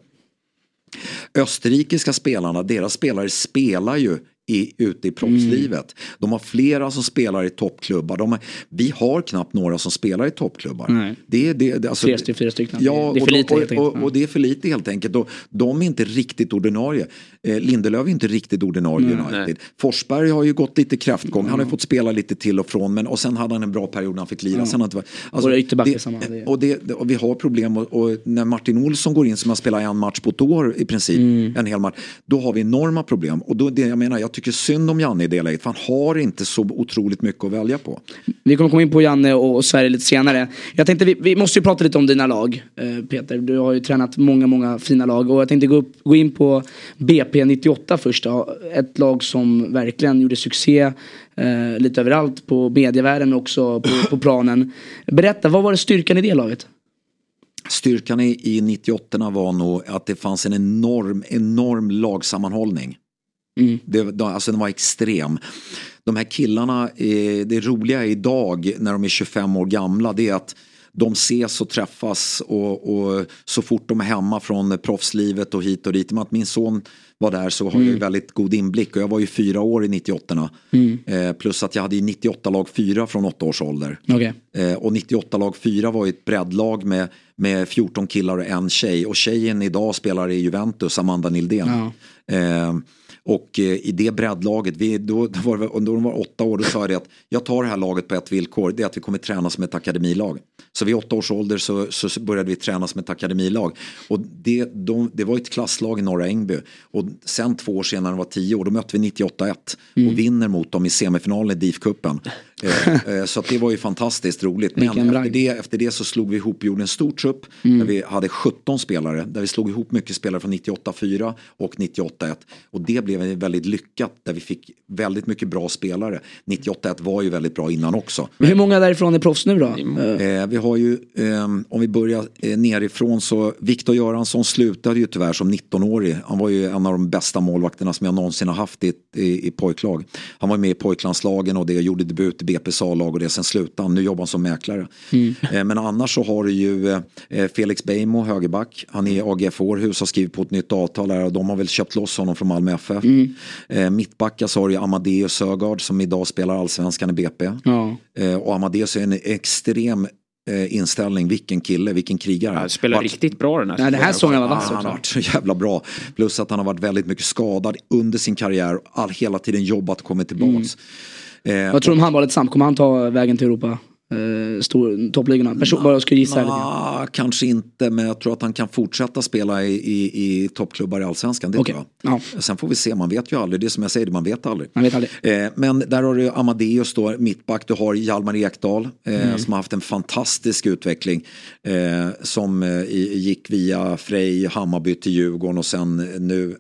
Österrikiska spelarna, deras spelare spelar ju i, ute i proffslivet. De har flera som spelar i toppklubbar. De har, vi har knappt några som spelar i toppklubbar. Nej. Det, det, det, alltså, Tre stycken, fyra stycken. Ja, Det är för och, lite, och, helt enkelt. och, och det är för lite helt enkelt. Och de är inte riktigt ordinarie. Eh, Lindelöf är inte riktigt ordinarie i United. Forsberg har ju gått lite kräftgång. Han har ju fått spela lite till och från. Men, och sen hade han en bra period när han fick lira. Sen inte varit- Våra ytterbackar det- samma, det- och, och vi har problem. Och, och när Martin Olsson går in som har spelat en match på ett år i princip. Mm. En hel match. Då har vi enorma problem. Och då, det, jag menar, jag tycker synd om Janne i det läget. För han har inte så otroligt mycket att välja på. Vi kommer komma in på Janne och och Sverige lite senare. Jag tänkte vi, vi måste ju prata lite om dina lag eh, Peter. Du har ju tränat många, många fina lag och jag tänkte gå, upp, gå in på BP 98 först då. Ett lag som verkligen gjorde succé eh, lite överallt på medievärlden också på, på planen. Berätta, vad var det styrkan i det laget? Styrkan i, i 98 var nog att det fanns en enorm, enorm lagsammanhållning. Det, de- alltså den var extrem. De här killarna, eh, det roliga idag när de är 25 år gamla det är att de ses och träffas och, och så fort de är hemma från proffslivet och hit och dit. Men att min son var där så har jag ju väldigt god inblick och jag var ju fyra år i 98 eh, Plus att jag hade ju 98 lag fyra från åtta års ålder. Okej. Eh, och 98 lag 4 var ju ett breddlag med, med 14 killar och en tjej. Och tjejen idag spelar i Juventus, Amanda Nildén. Eh, Och eh, i det breddlaget, vi, då, då, var det, då de var åtta år, då sa jag det att jag tar det här laget på ett villkor, det är att vi kommer träna som ett akademilag. Så vid åtta års ålder så, så började vi träna som ett akademilag. Och det, de, det var ett klasslag i Norra Ängby. Och sen två år senare, när de var tio år, då mötte vi 98-1 Mm. och vinner mot dem i semifinalen i DIF-cupen. Eh, eh, så att det var ju fantastiskt roligt. Men efter det, efter det så slog vi ihop, gjorde en stor trupp Mm. där vi hade 17 spelare. Där vi slog ihop mycket spelare från 98-4 och 98-1. Och det blev väldigt lyckat där vi fick väldigt mycket bra spelare. 98-1 var ju väldigt bra innan också. Men hur många därifrån är proffs nu då? Eh, Eh, vi har ju, ehm, om vi börjar eh, nerifrån så Viktor Göransson slutade ju tyvärr som 19-årig. Han var ju en av de bästa målvakterna som jag någonsin har haft i, i, i pojklag. Han var med i pojklandslagen och det gjorde debut i BP's A-lag och det. Sen slutade han, nu jobbar han som mäklare. Eh, men annars så har du ju eh, Felix Beijmo, högerback. Han är i AGF Århus, har skrivit på ett nytt avtal där och de har väl köpt loss honom från Malmö FF. Eh, mittbacka så har du ju Amadeus Sögaard som idag spelar allsvenskan i BP. Ja. Eh, och Amadeus är en extrem eh, inställning, vilken kille, vilken krigare. Han spelar Vart- riktigt bra den här Nej, den här säsongen var Ja, vass han har varit så jävla bra. Plus att han har varit väldigt mycket skadad under sin karriär och all, hela tiden jobbat och kommit tillbaks. Eh, Vad tror du om handbollet samt? Kommer han ta vägen till Europa? Eh, stor, toppligorna? Person, bara skulle gissa. Nah, kanske inte, men jag tror att han kan fortsätta spela i, i, i toppklubbar i allsvenskan. Det Okej. tror jag. Ja. Sen får vi se, man vet ju aldrig. Det är som jag säger, man vet aldrig. Man vet aldrig. Eh, men där har du Amadeus då, mittback. Du har Hjalmar Ekdal eh, Mm. som har haft en fantastisk utveckling. Eh, som eh, gick via Frej, Hammarby till Djurgården och sen nu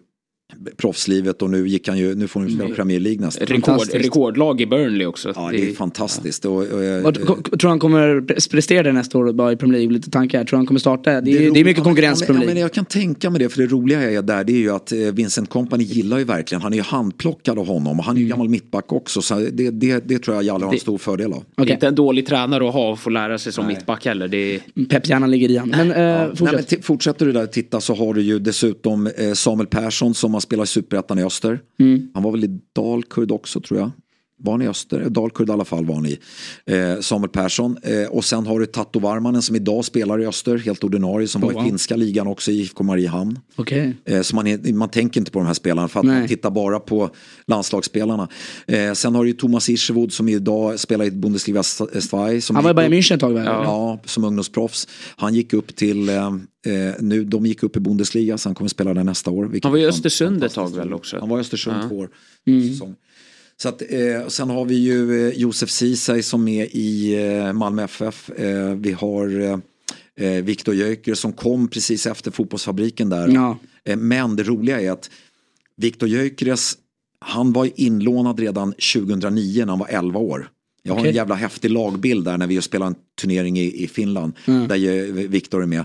proffslivet och nu gick han ju, nu får han ju spela Premier League nästa. Rekord, rekordlag i Burnley också. Ja, det är fantastiskt. Och, och, eh, Vad, ko- tror du han kommer pre- prestera det nästa år bara i Premier League? Lite tankar. Tror han kommer starta? Det är, det är, roligt- mycket konkurrens i ja, men, Premier ja, men League. Jag kan tänka mig det, för det roliga är där det är ju att eh, Vincent Company gillar ju verkligen, han är ju handplockad av honom och han är ju gammal mittback också. Så det, det, det tror jag Jalle har en stor fördel av. Det är Okej. inte en dålig tränare att ha och få lära sig som mittback heller. Det är... Pepphjärnan ligger i han. Men, eh, Nej, fortsätt. men t- fortsätter du där att titta så har du ju dessutom eh, Samuel Persson som har spelat i Superettan i Öster. Mm. Han var väl i Dalkurd också tror jag. Var han i Öster? Dalkurd i alla fall var han i. Eh, Samuel Persson. Eh, och sen har du Tatto Varmanen som idag spelar i Öster, helt ordinarie, som var wow. i finska ligan också i IFK Mariehamn. Okej. Eh, Så man, är, man tänker inte på de här spelarna för att Nej. man tittar bara på landslagsspelarna. Eh, sen har du ju Thomas Irsevod som idag spelar i Bundesliga 2. Som Han var i Bayern München ett tag väl? Ja, som ungdomsproffs. Han gick upp till, eh, eh, nu, de gick upp i Bundesliga så han kommer spela där nästa år. Han var i Östersund ett tag väl också? Han var i Östersund Ja. två år. Mm. Så att, eh, sen har vi ju eh, Josef Ceesay som är i eh, Malmö FF. Eh, vi har eh, eh, Viktor Jöker som kom precis efter fotbollsfabriken där. Ja. Eh, men det roliga är att Viktor Gyökeres, han var inlånad redan 2009 när han var 11 år. Jag har Okej. en jävla häftig lagbild där när vi spelar en turnering i, i Finland. Där ju Viktor är med.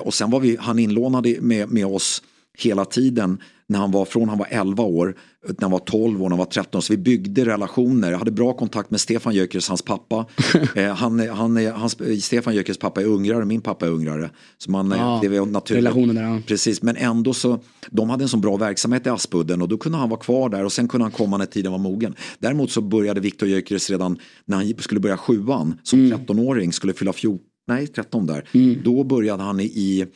Och sen var vi, han inlånad med, med oss hela tiden. När han var, från han var 11 år, när han var 12 år, när han var 13. Så vi byggde relationer. Jag hade bra kontakt med Stefan Jökers, hans pappa. eh, han, han, hans, Stefan Jökers pappa är ungrare, min pappa är ungrare. Så man, eh, Ja, det var naturligt. relationen där, ja. Precis, men ändå så, de hade en sån bra verksamhet i Aspudden och då kunde han vara kvar där och sen kunde han komma när tiden var mogen. Däremot så började Viktor Gyökeres redan när han skulle börja sjuan som Mm. 13-åring, skulle fylla 14, nej 13 där. Då började han i,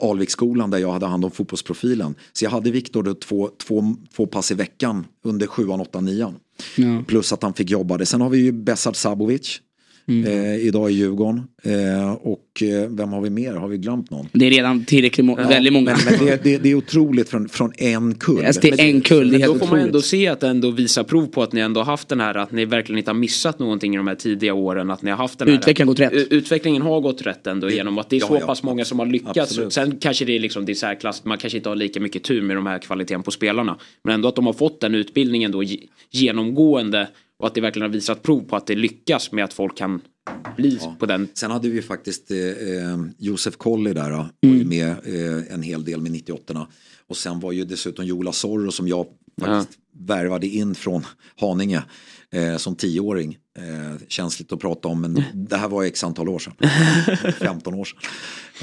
Alviksskolan där jag hade hand om fotbollsprofilen. Så jag hade Viktor då två, två, två pass i veckan under sjuan, åttan, nian. Ja. Plus att han fick jobba det. Sen har vi ju Besard Sabovic. Mm. Eh, idag i Djurgården. Eh, och eh, vem har vi mer? Har vi glömt någon? Det är redan tillräckligt må- väldigt många. Men, men det, det, det är otroligt från, från en kull. Alltså, det är en kull, det är Men då helt får man ändå otroligt. se att det ändå visar prov på att ni ändå haft den här, att ni verkligen inte har missat någonting i de här tidiga åren. Att ni har haft den här, Utvecklingen har gått rätt. Utvecklingen har gått rätt ändå genom att det är ja, så ja. pass många som har lyckats. Absolut. Sen kanske det är liksom det är särklass, man kanske inte har lika mycket tur med de här kvaliteten på spelarna. Men ändå att de har fått den utbildningen då ge- genomgående och att det verkligen har visat prov på att det lyckas med att folk kan bli på den Sen hade vi ju faktiskt eh, eh, Josef Colley där. då, Var ju med eh, en hel del med 98 Och sen var ju dessutom Jola Zorro som jag faktiskt värvade in från Haninge eh, som tioåring. Eh, känsligt att prata om men det här var x antal år sedan. 15 år sedan.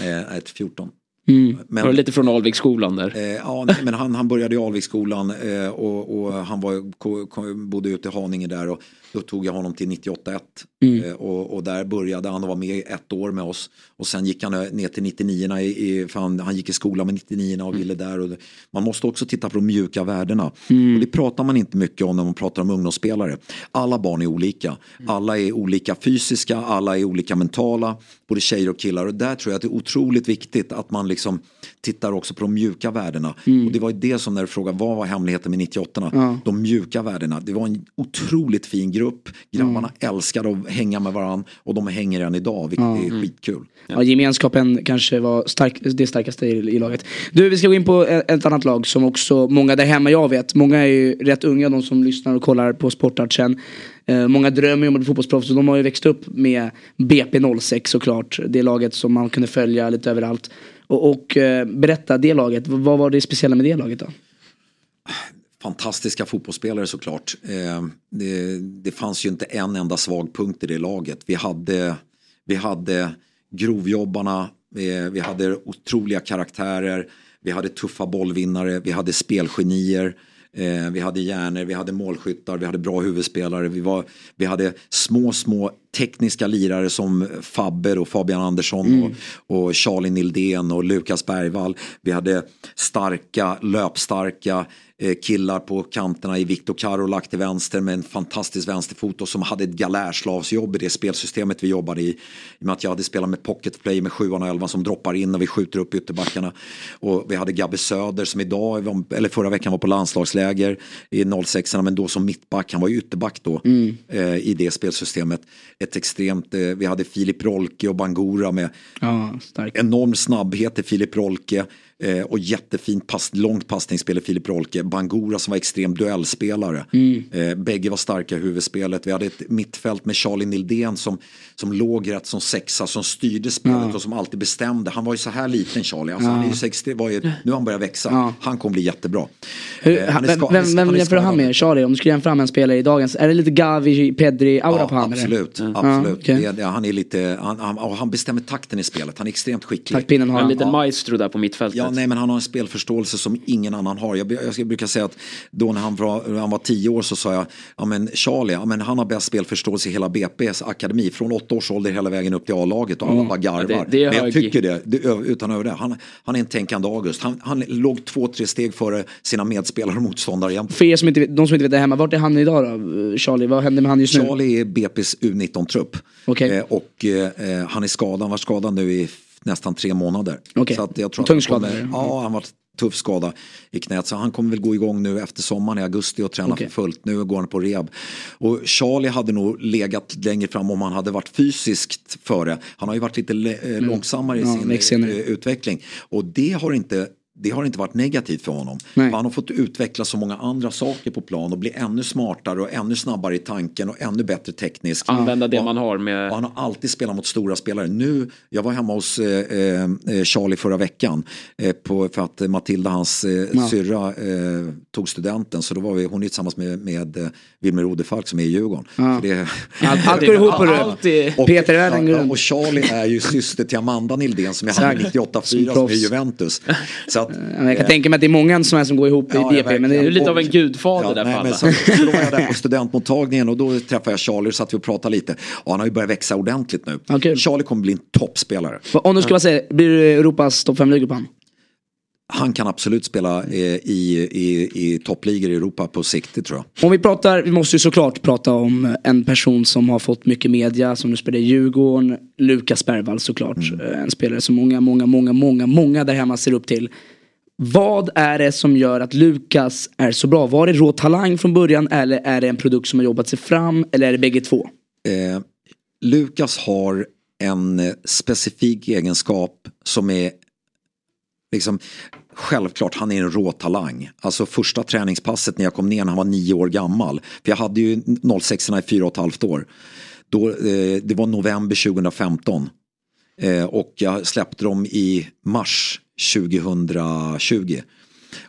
Eh, ett 14. Mm. Men, var det lite från Alviksskolan där? Eh, ja, nej, men han, han började i Alviksskolan eh, och, och, han var, ko, ko, bodde ute i Haninge där och då tog jag honom till 98-1 Mm. eh, och, och där började han och var med ett år med oss och sen gick han ner till 99 i, i för han, han gick i skolan med 99 och ville där och det, man måste också titta på de mjuka värdena Mm. och det pratar man inte mycket om när man pratar om ungdomsspelare. Alla barn är olika, alla är olika fysiska, alla är olika mentala, både tjejer och killar och där tror jag att det är otroligt viktigt att man liksom tittar också på de mjuka värdena. Mm. Och det var ju det som när du frågade vad var hemligheten med 98 Ja. De mjuka värdena. Det var en otroligt fin grupp. Grabbarna Mm. älskade att hänga med varandra och de hänger än idag, vilket Ja. är skitkul. Ja, gemenskapen kanske var stark, det starkaste i, i laget. Du, vi ska gå in på ett, ett annat lag som också många där hemma jag vet. Många är ju rätt unga, de som lyssnar och kollar på Sportartsen. Eh, många drömmer om att bli fotbollsproffs och de har ju växt upp med BP06 såklart. Det laget som man kunde följa lite överallt. Och, och eh, berätta, det laget, vad var det speciella med det laget då? fantastiska fotbollsspelare såklart. Eh, det, det fanns ju inte en enda svag punkt i det laget. Vi hade, vi hade grovjobbarna, vi, vi hade otroliga karaktärer, vi hade tuffa bollvinnare, vi hade spelgenier. Eh, vi hade hjärnor, vi hade målskyttar, vi hade bra huvudspelare. Vi, var, vi hade små, små tekniska lirare som Fabber och Fabian Andersson Mm. och, och Charlie Nildén och Lukas Bergvall. Vi hade starka, löpstarka eh, killar på kanterna i Viktor Karolak till vänster med en fantastisk vänsterfot och som hade ett galärslavsjobb i det spelsystemet vi jobbade i. I och med att jag hade spelat med pocketplay med sjuan och elvan som droppar in och vi skjuter upp ytterbackarna. Och vi hade Gabbe Söder som idag, eller förra veckan var på landslagsläger i 06 men då som mittback, han var ju ytterback då Mm. eh, i det spelsystemet. Ett extremt, eh, vi hade Filip Rolke och Bangura med Ja, enorm snabbhet i Filip Rolke eh, och jättefint pass, långt passningsspel i Filip Rolke. Bangura som var extrem duellspelare. Mm. Eh, bägge var starka i huvudspelet. Vi hade ett mittfält med Charlie Nildén som, som låg rätt som sexa, som styrde spelet Ja. och som alltid bestämde. Han var ju så här liten Charlie, alltså, Ja. han är ju 60, var ju, nu har han börjat växa. Ja. Han kommer bli jättebra. Eh, vem jämför du han med? Charlie? Om du skulle jämföra med en spelare i dagens, är det lite Gavi, Pedri-aura Ja, på han? eller? absolut. Ja, absolut. okej. Det, det, han, är lite, han, han, han bestämmer takten i spelet, han är extremt skicklig. Taktpinnen har En liten maestro där på mittfältet. Ja, nej, men han har en spelförståelse som ingen annan har. Jag, jag brukar säga att då när han var, han var tio år så sa jag, ja men Charlie, ja, men han har bäst spelförståelse i hela BP's akademi. Från åtta års ålder hela vägen upp till A-laget och alla bara garvar. Ja, det- det men jag hög- tycker det, det utan över det. Han, han är en tänkande August. Han, han låg två, tre steg före sina medspelare och motståndare jämt. För er som inte de som inte vet det hemma, vart är han idag då? Charlie, vad händer med han just nu? Charlie är BP's U19-trupp. Okej. Eh, och eh, han är skadad, han var skadad nu i nästan tre månader. Okej. Så att jag tror att Tung skada? Ja, han var tuff skada i knät. Så han kommer väl gå igång nu efter sommaren i augusti och träna Okej. för fullt. Nu går han på rehab. Och Charlie hade nog legat längre fram om han hade varit fysiskt före. Han har ju varit lite eh, långsammare i Mm. Ja, sin eh, utveckling. Och det har inte det har inte varit negativt för honom. Nej. Han har fått utveckla så många andra saker på plan och bli ännu smartare och ännu snabbare i tanken och ännu bättre tekniskt. Använda det Och- man har och med... han har alltid spelat mot stora spelare. Nu, jag var hemma hos eh, eh, Charlie förra veckan eh, på, för att Matilda, hans eh, Ja. syrra, eh, tog studenten. Så då var vi, hon är tillsammans med, med eh, Wilmer Odefalk som är i Djurgården. Ja. Det, Allt, allt går ihop och, Peter är grund. och Charlie är ju syster till Amanda Nildén som jag hade Exakt. 98-4 Som är i Juventus. Så att, Ja, men Jag kan tänka mig att det är många som, är som går ihop Ja, i ja, BP. men det är lite av en gudfader där nej, för men alla. så, så då var jag där på studentmottagningen och då träffade jag Charlie och satt vi och pratade lite. Och han har ju börjat växa ordentligt nu. Ja, kul. Charlie kommer bli en toppspelare. om du ska bara säga, blir du Europas topp 5-liga på han? Han kan absolut spela eh, i, i, i toppligor i Europa på sikt, det tror jag. Om vi pratar, vi måste ju såklart prata om en person som har fått mycket media, som nu spelar i Djurgården, Lukas Bergvall såklart. Eh, En spelare som många, många, många, många, många där hemma ser upp till. Vad är det som gör att Lukas är så bra? Var det rå talang från början eller är det en produkt som har jobbat sig fram eller är det bägge två? Eh, Lukas har en eh, specifik egenskap som är liksom Självklart, han är en rå talang. Alltså första träningspasset när jag kom ner när han var nio år gammal. För jag hade ju 06 i fyra och ett halvt år. Då, eh, det var november 2015. Eh, och jag släppte dem i mars 2020.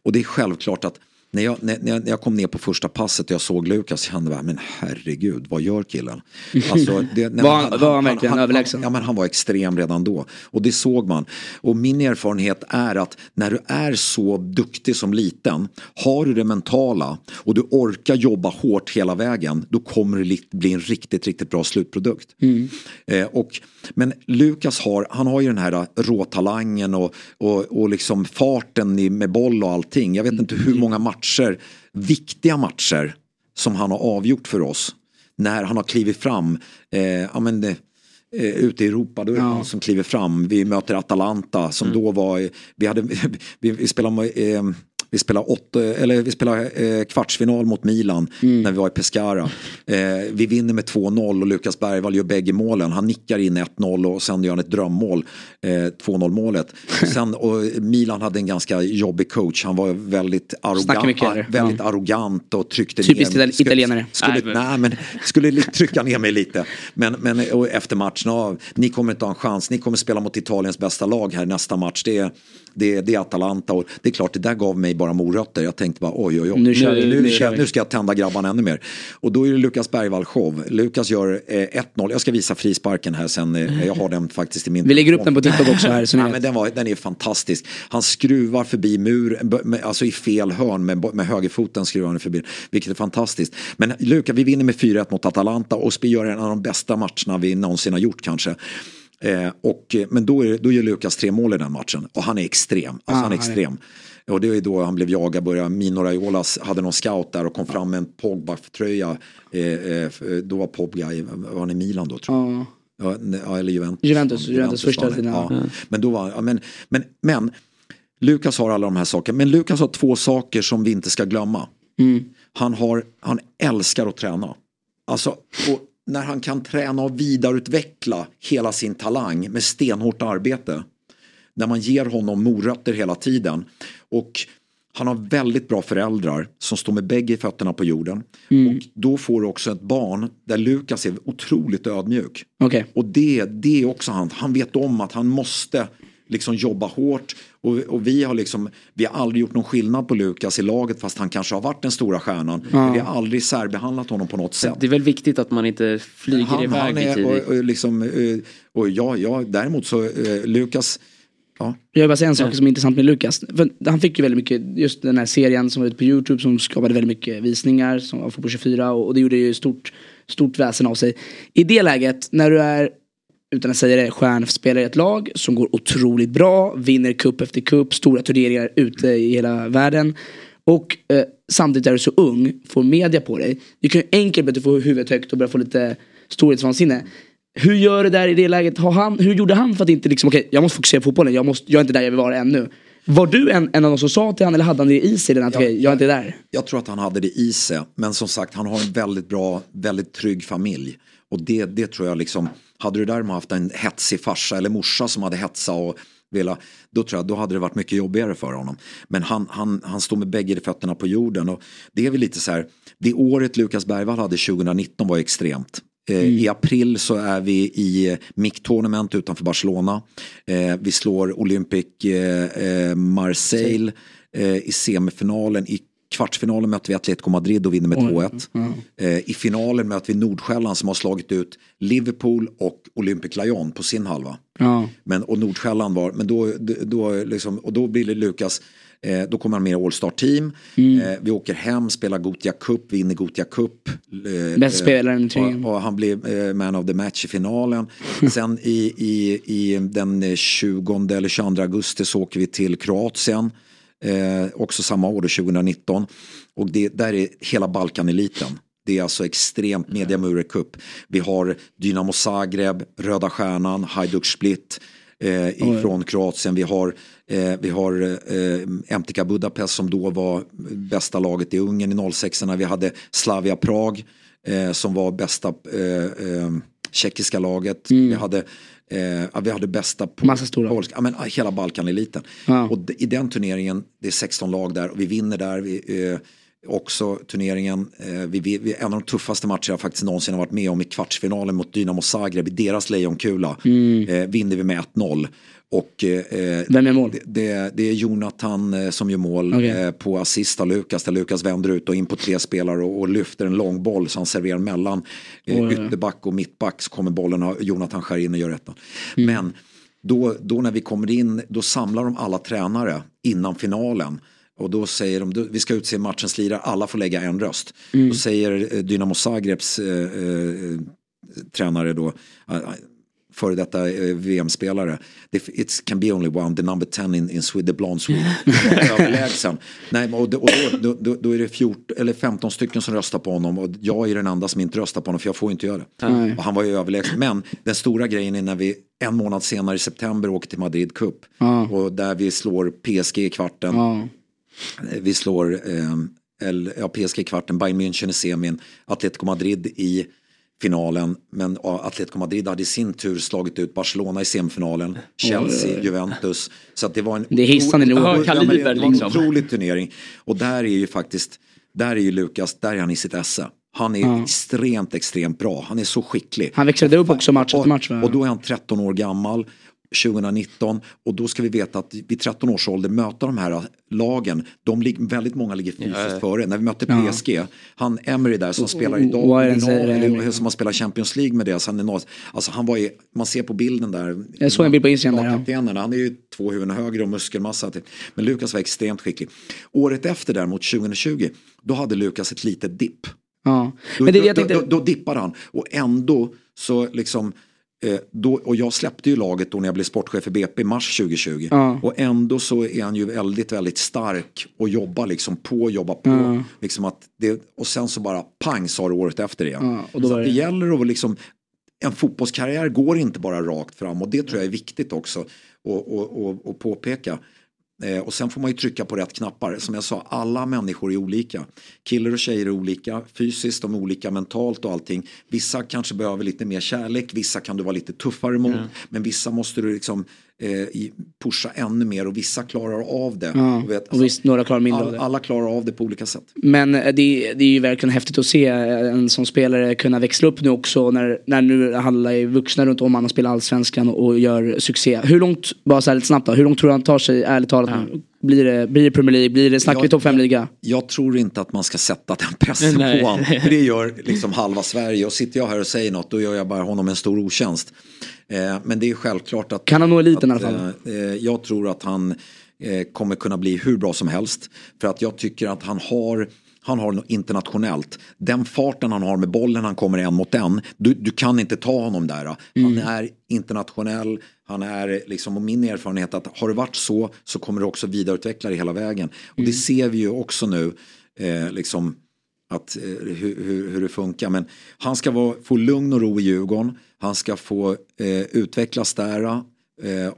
Och det är självklart att när jag, när, när jag kom ner på första passet och jag såg Lukas, jag bara, men herregud, vad gör killen? Alltså, det, nej, Var han- var han verkligen överlägsen? Ja, men han var extrem redan då. Och det såg man. Och min erfarenhet är att när du är så duktig som liten, har du det mentala och du orkar jobba hårt hela vägen, då kommer det li- bli en riktigt, riktigt bra slutprodukt. Eh, och, men Lukas har, han har ju den här råtalangen och, och, och liksom farten med boll och allting. Jag vet inte hur många matcher, viktiga matcher, som han har avgjort för oss. När han har klivit fram. Eh, ja, men, eh, eh, ute i Europa, då är det han som kliver fram. Vi möter Atalanta som då var, vi, hade, vi, vi spelade eh, vi spelade, åtta, eller vi spelade eh, kvartsfinal mot Milan när vi var i Pescara. Eh, vi vinner med 2-0 och Lukas Bergvall gör bägge målen. Han nickar in 1-0 och sen gör han ett drömmål, eh, 2-0 målet. Sen, och Milan hade en ganska jobbig coach. Han var väldigt arrogant, väldigt Ja. arrogant och tryckte Typiskt ner itali- italienare. Skulle, Nej, nej, men- skulle trycka ner mig lite. Men, men och efter matchen, ja, ni kommer inte ha en chans. Ni kommer spela mot Italiens bästa lag här nästa match. Det är, det, det är Atalanta och det är klart, det där gav mig bara morötter. Jag tänkte bara oj, oj, oj. Nu nu, nu vi. nu ska jag tända grabbarna ännu mer. Och då är det Lukas Bergvall show. Lukas gör eh, 1-0. Jag ska visa frisparken här sen. Eh, jag har den faktiskt i min Vi lägger upp den på TikTok också här. Så Ja, men den, var, den är fantastisk. Han skruvar förbi muren, alltså i fel hörn med, med högerfoten skruvar han förbi. Vilket är fantastiskt. Men Luka, vi vinner med 4-1 mot Atalanta och vi gör en av de bästa matcherna vi någonsin har gjort kanske. Eh, och, eh, men då, är, då gör Lukas tre mål i den matchen och han är extrem. Alltså Ah, han är är- extrem. Och det är då han blev jagad, började, Mino Raiolas hade någon scout där och kom fram med en Pogba-tröja. Eh, eh, då var Pogba i, var han i Milan då tror jag. Ja. Ja, ja, eller Juventus. Juventus, Juventus första tiden, ja. Ja. Men då var, ja, men, men, men Lukas har alla de här sakerna. Men Lukas har två saker som vi inte ska glömma. Mm. Han, har, han älskar att träna. Alltså, och när han kan träna och vidareutveckla hela sin talang med stenhårt arbete. När man ger honom morötter hela tiden. Och han har väldigt bra föräldrar som står med bägge fötterna på jorden. Och då får du också ett barn där Lukas är otroligt ödmjuk. Okej. Och det, det är också han. Han vet om att han måste liksom jobba hårt. Och, och vi har liksom, vi har aldrig gjort någon skillnad på Lukas i laget fast han kanske har varit den stora stjärnan. Men vi har aldrig särbehandlat honom på något sätt. Det är väl viktigt att man inte flyger han, iväg han är, tidigt. och, och liksom, eh, och ja, ja, däremot så, eh, Lukas, ja, Jag vill bara säga en sak som är intressant med Lukas. För han fick ju väldigt mycket, just den här serien som var ute på YouTube som skapade väldigt mycket visningar som var på 24 och, och det gjorde ju stort, stort väsen av sig. I det läget, när du är, utan att säga det, stjärnspelare i ett lag som går otroligt bra, vinner cup efter cup, stora turneringar ute i hela världen. Och eh, samtidigt är du så ung, får media på dig. Det kan ju enkelt bli att du får huvudet högt och börjar få lite storhetsvansinne. Hur gör du där i det läget? Har han, hur gjorde han för att inte liksom, okej jag måste fokusera på fotbollen, jag, måste, jag är inte där jag vill vara ännu. Var du en, en av de som sa till honom eller hade han det i sig? Den att, jag, jag är inte där. Jag tror att han hade det i sig. Men som sagt, han har en väldigt bra, väldigt trygg familj. Och det, det tror jag liksom, hade du däremot haft en hetsig farsa eller morsa som hade hetsa och vela, då tror jag då hade det varit mycket jobbigare för honom. Men han, han, han står med bägge fötterna på jorden och det är väl lite så här, det året Lukas Bergvall hade 2019 var extremt. Eh, I april så är vi i MIC Tournament utanför Barcelona. Eh, vi slår Olympic eh, Marseille i semifinalen. I kvartsfinalen möter vi Atletico Madrid och vinner med 2-1. Eh, I finalen möter vi Nordsjälland som har slagit ut Liverpool och Olympic Lyon på sin halva. Ja. Men, och Nordsjälland var, men då, då, liksom, och då blir det Lukas, eh, då kommer han med i All Star Team. Eh, vi åker hem, spelar Gotia Cup, vinner Gotia Cup. Eh, Bäst spelaren i eh, och, och han blev eh, man of the match i finalen. Sen i, i, i den eh, 20 eller 22 augusti så åker vi till Kroatien. Eh, också samma år, då, 2019. Och det, där är hela Balkaneliten. Det är alltså extremt Media Mure Cup. Vi har Dynamo Zagreb, Röda Stjärnan, Hajduk Split eh, ifrån Kroatien. Vi har, eh, vi har eh, MTK Budapest som då var bästa laget i Ungern i 06 Vi hade Slavia Prag eh, som var bästa eh, eh, tjeckiska laget. Vi hade Eh, vi hade bästa på Massa stora. polska, ja, men hela Balkaneliten. Ja. Och i den turneringen, det är 16 lag där och vi vinner där. Vi, eh, också turneringen. Eh, vi, vi, vi, en av de tuffaste matcher jag faktiskt någonsin har varit med om i kvartsfinalen mot Dynamo Zagreb i deras lejonkula. Mm. Eh, vinner vi med 1-0. Och, eh, Vem är mål? Det, det är Jonathan eh, som gör mål okay. eh, på assist av Lukas. Där Lukas vänder ut och in på tre spelare och, och lyfter en lång boll så han serverar mellan oh, ytterback och mittback. Så kommer bollen och Jonathan skär in och gör rätta. Mm. Men då, då när vi kommer in, då samlar de alla tränare innan finalen. Och då säger de, vi ska utse matchens lirare, alla får lägga en röst. Mm. Då säger eh, Dynamo Zagrebs eh, eh, tränare då, före detta eh, VM-spelare. It can be only one, the number 10 in, in Sweden, the blonde Swede. Överlägsen. Nej, och, då, och då, då, då, är det 14, eller 15 stycken som röstar på honom och jag är den enda som inte röstar på honom för jag får inte göra det. Mm. Och han var ju överlägsen. Men den stora grejen är när vi en månad senare i september åker till Madrid Cup. Mm. Och där vi slår PSG i kvarten. Mm. Vi slår eh, ja, PSG i kvarten, Bayern München i semin, Atletico Madrid i finalen. Men Atletico Madrid hade i sin tur slagit ut Barcelona i semifinalen. Chelsea, oh, Juventus. Så att det var en, det i ja, kaliber, liksom. en otrolig turnering. Och där är ju faktiskt, där är ju Lukas, där är han i sitt esse. Han är ja. extremt, extremt bra. Han är så skicklig. Han växlade upp också match efter match. Och då är han 13 år gammal. 2019 och då ska vi veta att vid 13 års ålder möta de här lagen, de lig, väldigt många ligger fysiskt ja. före. När vi mötte PSG, ja. han Emery där som spelar idag, eller, som har spelat Champions League med det, han, är alltså han var ju, man ser på bilden där, jag såg en bild på Instagram där, ja. han är ju två huvuden högre och muskelmassa, men Lukas var extremt skicklig. Året efter däremot, 2020, då hade Lukas ett litet dipp. Ja. Då, men det, tänkte... då, då, då dippade han och ändå så liksom då, och jag släppte ju laget då när jag blev sportchef i BP i mars 2020. Ja. Och ändå så är han ju väldigt, väldigt stark och jobbar liksom på, jobbar på. Ja. Liksom att det, och sen så bara pang sa det året efter igen. Ja, så det... det gäller att liksom, en fotbollskarriär går inte bara rakt fram och det tror jag är viktigt också att påpeka. Eh, och sen får man ju trycka på rätt knappar. Som jag sa, alla människor är olika. Killar och tjejer är olika, fysiskt, de är olika mentalt och allting. Vissa kanske behöver lite mer kärlek, vissa kan du vara lite tuffare mot. Mm. Men vissa måste du liksom eh, pusha ännu mer och vissa klarar av det. Ja, och, vet, alltså, och visst, några klarar mindre all, av det. Alla klarar av det på olika sätt. Men eh, det, det är ju verkligen häftigt att se en som spelare kunna växla upp nu också när, när nu alla är vuxna runt om, han spelar allsvenskan och, och gör succé. Hur långt, bara så här lite snabbt då, hur långt tror du han tar sig ärligt talat? Ja. Blir det, blir det Premier League? Blir det, snackar vi topp 5-liga? Jag tror inte att man ska sätta den pressen Nej. på honom. För det gör liksom halva Sverige. Och sitter jag här och säger något då gör jag bara honom en stor otjänst. Eh, men det är självklart att... Kan han nå eliten att, i alla fall? Eh, jag tror att han eh, kommer kunna bli hur bra som helst. För att jag tycker att han har han har något internationellt. Den farten han har med bollen, han kommer en mot en. Du, du kan inte ta honom där. Han mm. är internationell, han är liksom, och min erfarenhet att har det varit så så kommer du också vidareutveckla det hela vägen. Och det mm. ser vi ju också nu, eh, liksom att, eh, hur, hur, hur, det funkar. Men han ska vara, få lugn och ro i Djurgården. Han ska få eh, utvecklas där. Eh,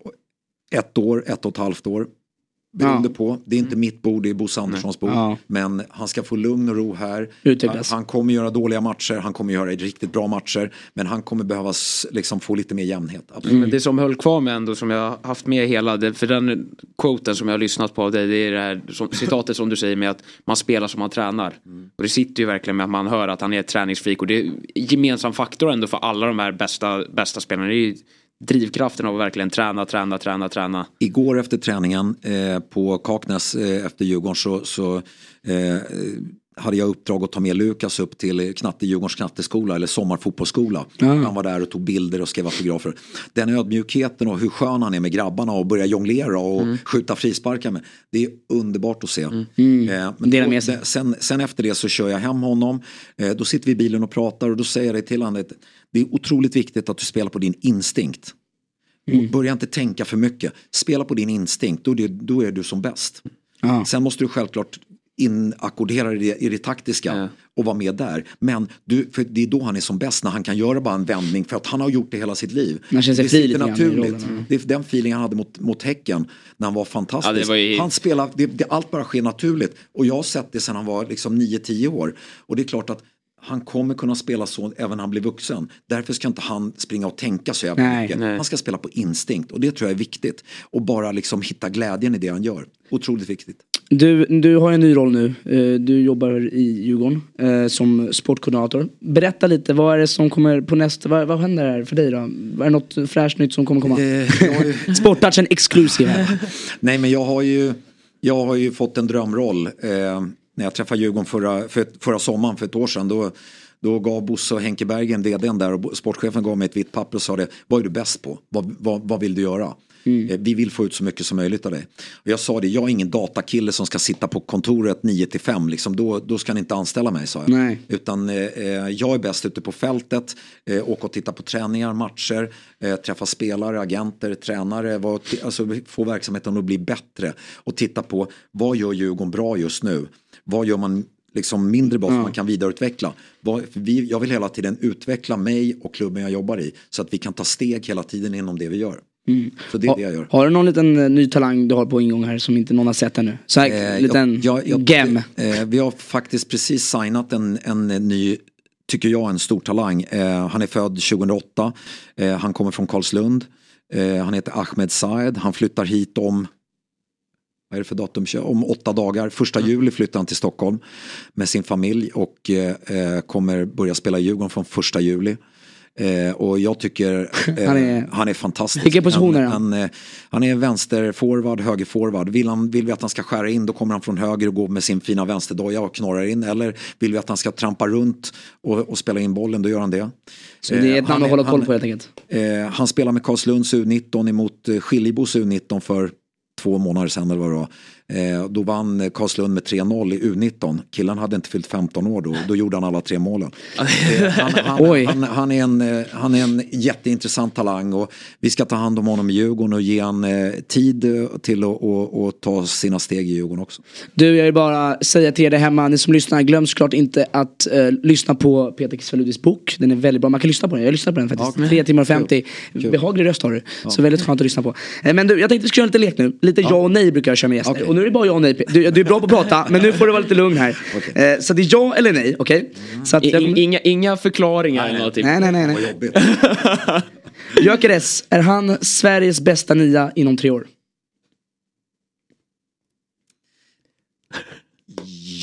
ett år, ett och ett halvt år. Beroende ja. på. Det är inte mm. mitt bord, det är Bosse Anderssons bord. Ja. Men han ska få lugn och ro här. Han, han, kommer göra dåliga matcher, han kommer göra riktigt bra matcher. Men han kommer behöva liksom få lite mer jämnhet. Mm. Det som höll kvar med ändå, som jag har haft med hela, det, för den quoten som jag har lyssnat på av dig, det är det här som, citatet som du säger med att man spelar som man tränar. Mm. Och det sitter ju verkligen med att man hör att han är ett träningsfreak. Och det är gemensam faktor ändå för alla de här bästa, bästa spelarna. Det är drivkraften av att verkligen träna, träna, träna, träna. Igår efter träningen eh, på Kaknäs eh, efter Djurgården så, så eh, hade jag uppdrag att ta med Lukas upp till knatte, Djurgårdens knatteskola eller sommarfotbollsskola. Mm. Han var där och tog bilder och skrev autografer. Den ödmjukheten och hur skön han är med grabbarna och börja jonglera och mm. skjuta frisparkar med. Det är underbart att se. Mm. Eh, men då, sen, sen, efter det så kör jag hem honom. Eh, då sitter vi i bilen och pratar och då säger jag det till honom. Det är otroligt viktigt att du spelar på din instinkt. Mm. Börja inte tänka för mycket. Spela på din instinkt, då är, det, då är du som bäst. Ah. Sen måste du självklart inackordera det i det taktiska ja. och vara med där. Men du, för det är då han är som bäst när han kan göra bara en vändning för att han har gjort det hela sitt liv. Man känner sig det sitter naturligt. Det är den feeling han hade mot, mot Häcken när han var fantastisk. Ja, var ju... Han spelar, det, det, allt bara sker naturligt. Och jag har sett det sedan han var liksom 9-10 år. Och det är klart att han kommer kunna spela så även när han blir vuxen. Därför ska inte han springa och tänka så jävla mycket. Nej. Han ska spela på instinkt och det tror jag är viktigt. Och bara liksom hitta glädjen i det han gör. Otroligt viktigt. Du, du har en ny roll nu. Eh, Du jobbar i Djurgården eh, som sportkoordinator. Berätta lite, vad är det som kommer på nästa, vad, vad händer här för dig då? Är det något fräscht nytt som kommer komma? Eh, ju- Sporttouchen exclusive här. Nej men jag har ju, jag har ju fått en drömroll. Eh, när jag träffade Djurgården förra, för, förra sommaren för ett år sedan. Då, då gav Bosse och Henke Bergen, vdn där och sportchefen gav mig ett vitt papper och sa det. Vad är du bäst på? Vad, vad, vad vill du göra? Eh, Vi vill få ut så mycket som möjligt av dig. Och jag sa det, jag är ingen datakille som ska sitta på kontoret 9 till 5. Liksom, då, då ska ni inte anställa mig, sa jag. Nej. Utan eh, eh, jag är bäst ute på fältet, eh, åka och titta på träningar, matcher, eh, träffa spelare, agenter, tränare, vad, alltså få verksamheten att bli bättre. Och titta på vad gör Djurgården bra just nu? Vad gör man liksom mindre bra som man kan vidareutveckla? Jag vill hela tiden utveckla mig och klubben jag jobbar i så att vi kan ta steg hela tiden inom det vi gör. Så det är det jag gör. Har du någon liten eh, ny talang du har på ingång här som inte någon har sett ännu? Så här, Eh, liten jag- jag- gem. Eh, vi har faktiskt precis signat en, en ny, tycker jag, en stor talang. Eh, han är född 2008. Eh, han kommer från Karlslund. Eh, han heter Ahmed Saed. Han flyttar hit om vad är det för datum? Om åtta dagar. Första juli flyttar han till Stockholm med sin familj och eh, eh, kommer börja spela i Djurgården från första juli. Eh, och jag tycker eh, Han är- han är fantastisk. Vilken position är han? Han, eh, han är vänsterforward, högerforward. Vill, han, vill vi att han ska skära in då kommer han från höger och gå med sin fina vänsterdoja och knorrar in. Eller vill vi att han ska trampa runt och, och spela in bollen, då gör han det. Så det är ett Eh, han namn att hålla koll på helt enkelt. Han spelar med Karlslunds U19 emot Skiljebos U19 för två månader sedan eller vad det var. Eh, då vann eh, Karlslund med 3-0 i U19. Killen hade inte fyllt 15 år då. Då gjorde han alla tre målen. Eh, han, han, han, han, är en, han är en jätteintressant talang och vi ska ta hand om honom i Djurgården och ge han eh, tid till att och, och ta sina steg i Djurgården också. Du, jag vill bara säga till er där hemma, ni som lyssnar, glöm såklart inte att lyssna på Peter Kisvaludis bok. Den är väldigt bra, man kan lyssna på den. Jag lyssnar på den faktiskt. Ja, Tre timmar och 50. Kul. Behaglig röst har du. Så väldigt skönt att lyssna på. Men du, jag tänkte vi skulle göra lite lek nu. Lite ja, och nej brukar jag köra med gäster. Okej. Och nu är det bara ja och nej. Du, du är bra på att prata, men nu får du vara lite lugn här. Eh, så det är ja eller nej, okej? Så att I, jag i, kommer- inga, inga förklaringar eller något. Typ. Nej, nej, nej. Nej. Gyökeres, är han Sveriges bästa nia inom tre år?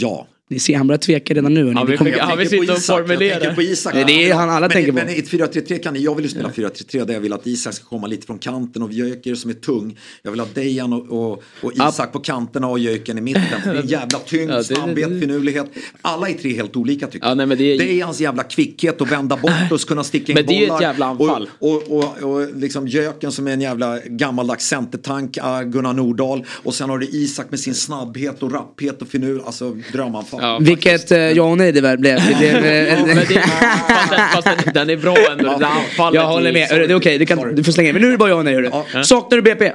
Ja. Ni ser, han börjar tveka redan nu. Ja, vi kommer- fick- Ja, vi Jag tänker på och Isak, jag formulerar. tänker på Isak. Nej, det är han alla men, tänker på. Men i ett 4-3-3 kan jag vill ju spela 4-3-3 där jag vill att Isak ska komma lite från kanten och Jöker som är tung. Jag vill ha Dejan och, och, och Isak på kanterna och Jöken i mitten. Det är en jävla tyngd, Ja, det- snabbhet, finurlighet. Alla är tre helt olika tycker Ja, jag. nej, men det är- Dejans jävla kvickhet att vända bort och kunna sticka in Men det är ett bollar. jävla anfall. Och, och, och, och liksom Jöken som är en jävla gammaldags centertank, ah, Gunnar Nordahl. Och sen har du Isak med sin snabbhet och rapphet och finur, alltså drömanfall. Ja, Vilket eh, ja och nej det väl blev. Det blev eh, Men det, fast den, fast den, den är bra ändå. Där anfallet jag håller är- med. Det är okej, du, kan- du får slänga in. Men nu är det bara ja och nej. Hörru. Ja. Saknar du BP?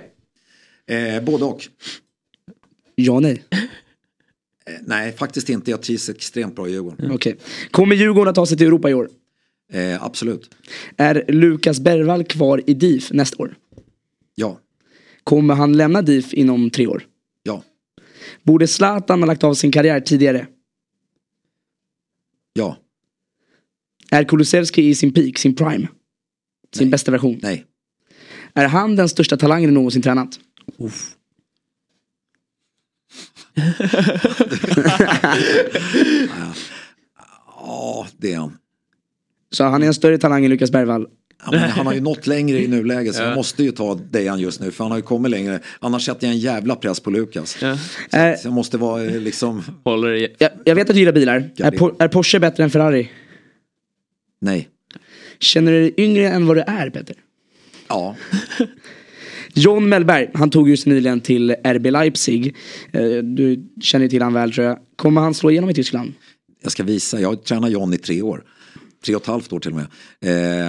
Eh, både och. Ja och nej. Eh, nej, faktiskt inte. Jag trivs extremt bra i Djurgården. Okej. Kommer Djurgården att ta sig till Europa i år? Eh, absolut. Är Lukas Bergvall kvar i DIF nästa år? Ja. Kommer han lämna DIF inom tre år? Ja. Borde Zlatan ha lagt av sin karriär tidigare? Ja. Är Kulusevski i sin peak, sin prime? Sin Nej. bästa version? Nej. Är han den största talangen du någonsin tränat? Ja, det är han. Så han är en större talang än Lukas Bergvall? Ja, men han har ju nått längre i nuläget så jag måste ju ta Dejan just nu för han har ju kommit längre. Annars sätter jag en jävla press på Lukas. Ja. Är, Så jag måste vara eh, liksom, Håller i. jag, jag vet att du gillar bilar. Är, är Porsche bättre än Ferrari? nej. Känner du dig yngre än vad du är Peter? Ja, John Mellberg, han tog just nyligen till RB Leipzig. Eh, Du känner ju till han väl tror jag. Kommer han slå igenom i Tyskland? jag ska visa. Jag har tränat John i tre år. Tre och ett halvt år till och med.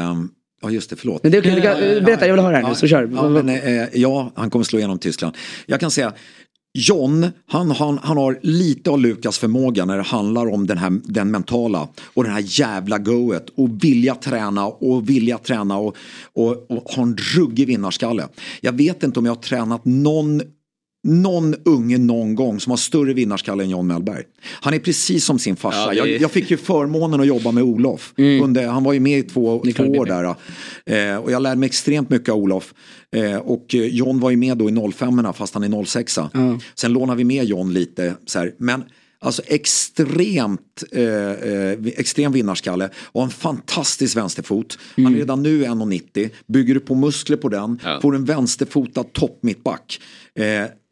Eh, ja, just det, förlåt. Men det är okej, kan, eh, berätta, jag vill höra här nu, så kör. Ja, men, eh, ja, han kommer slå igenom Tyskland. Jag kan säga, John, han, han, han har lite av Lukas förmåga när det handlar om den, här, den mentala och den här jävla goet och vilja träna och vilja träna och, och, och ha en ruggig vinnarskalle. Jag vet inte om jag har tränat någon någon unge någon gång som har större vinnarskalle än John Mellberg. Han är precis som sin farsa. Ja, det- jag, jag fick ju förmånen att jobba med Olof. Under, han var ju med i två, två år där. Eh, och jag lärde mig extremt mycket av Olof. Eh, och eh, John var ju med då i 05 fast han är 06 Sen lånade vi med John lite. Så här. Men alltså extremt, eh, eh, extrem vinnarskalle och en fantastisk vänsterfot. Han är redan nu 1,90. Bygger du på muskler på den, Ja. får en vänsterfotad topp mittback. Eh,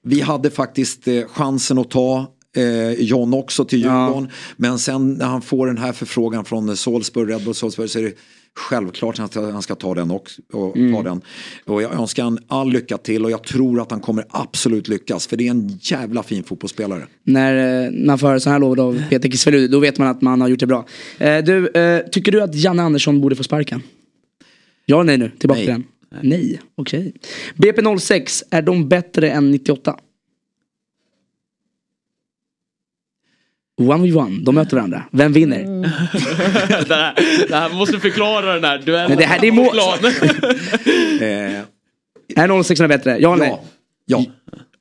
vi hade faktiskt eh, chansen att ta eh, John också till Djurgården. Men sen när han får den här förfrågan från Salzburg, Red Bull Salzburg så är det självklart att han ska, ta den också. Och, ta den. och jag önskar han all lycka till och jag tror att han kommer absolut lyckas. För det är en jävla fin fotbollsspelare. När eh, man får höra så här lov av Peter Kisvelud, då vet man att man har gjort det bra. Eh, du, eh, tycker du att Janne Andersson borde få sparken? Ja nej nu? Tillbaka Nej. till den. Nej, okej. BP06, är de bättre än 98? One v one, de möter varandra. Vem vinner? det, här, det här måste förklara den här duellen. Men det här- det är må- Eh, Är 06 bättre? Ja eller nej? ja, ja.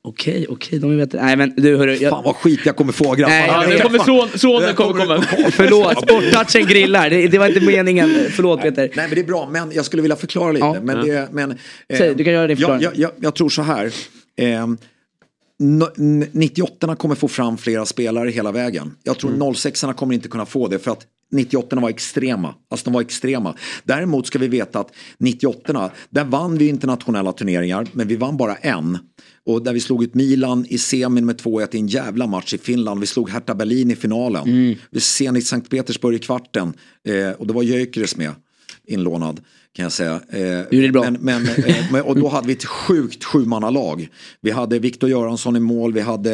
Okej, okej, de är bättre. Nej men du hörru. Jag, Fan vad skit jag kommer få grabbar. Nej, Ja, vet. kommer son, sonen kommer komma. förlåt, sporttouchen grillar. Det, det var inte meningen. Förlåt Peter. Nej men det är bra, men jag skulle vilja förklara lite. Ja. Men det, men, eh, Säg, du kan göra din jag, förklaring. jag, jag, jag tror så här. Eh, no- n- 98 kommer få fram flera spelare hela vägen. Jag Mm. tror 06 kommer inte kunna få det för att 98 var extrema. Alltså de var extrema. Däremot ska vi veta att 98 där vann vi internationella turneringar men vi vann bara en. Och där vi slog ut Milan i semin med 2-1 i en jävla match i Finland. Vi slog Hertha Berlin i finalen. Mm. Vi Zenit Sankt Petersburg i kvarten. Eh, och då var Gyökeres med inlånad kan jag säga. Eh. Men, men, eh, och då hade vi ett sjukt sjumannalag. Vi hade Viktor Göransson i mål, vi hade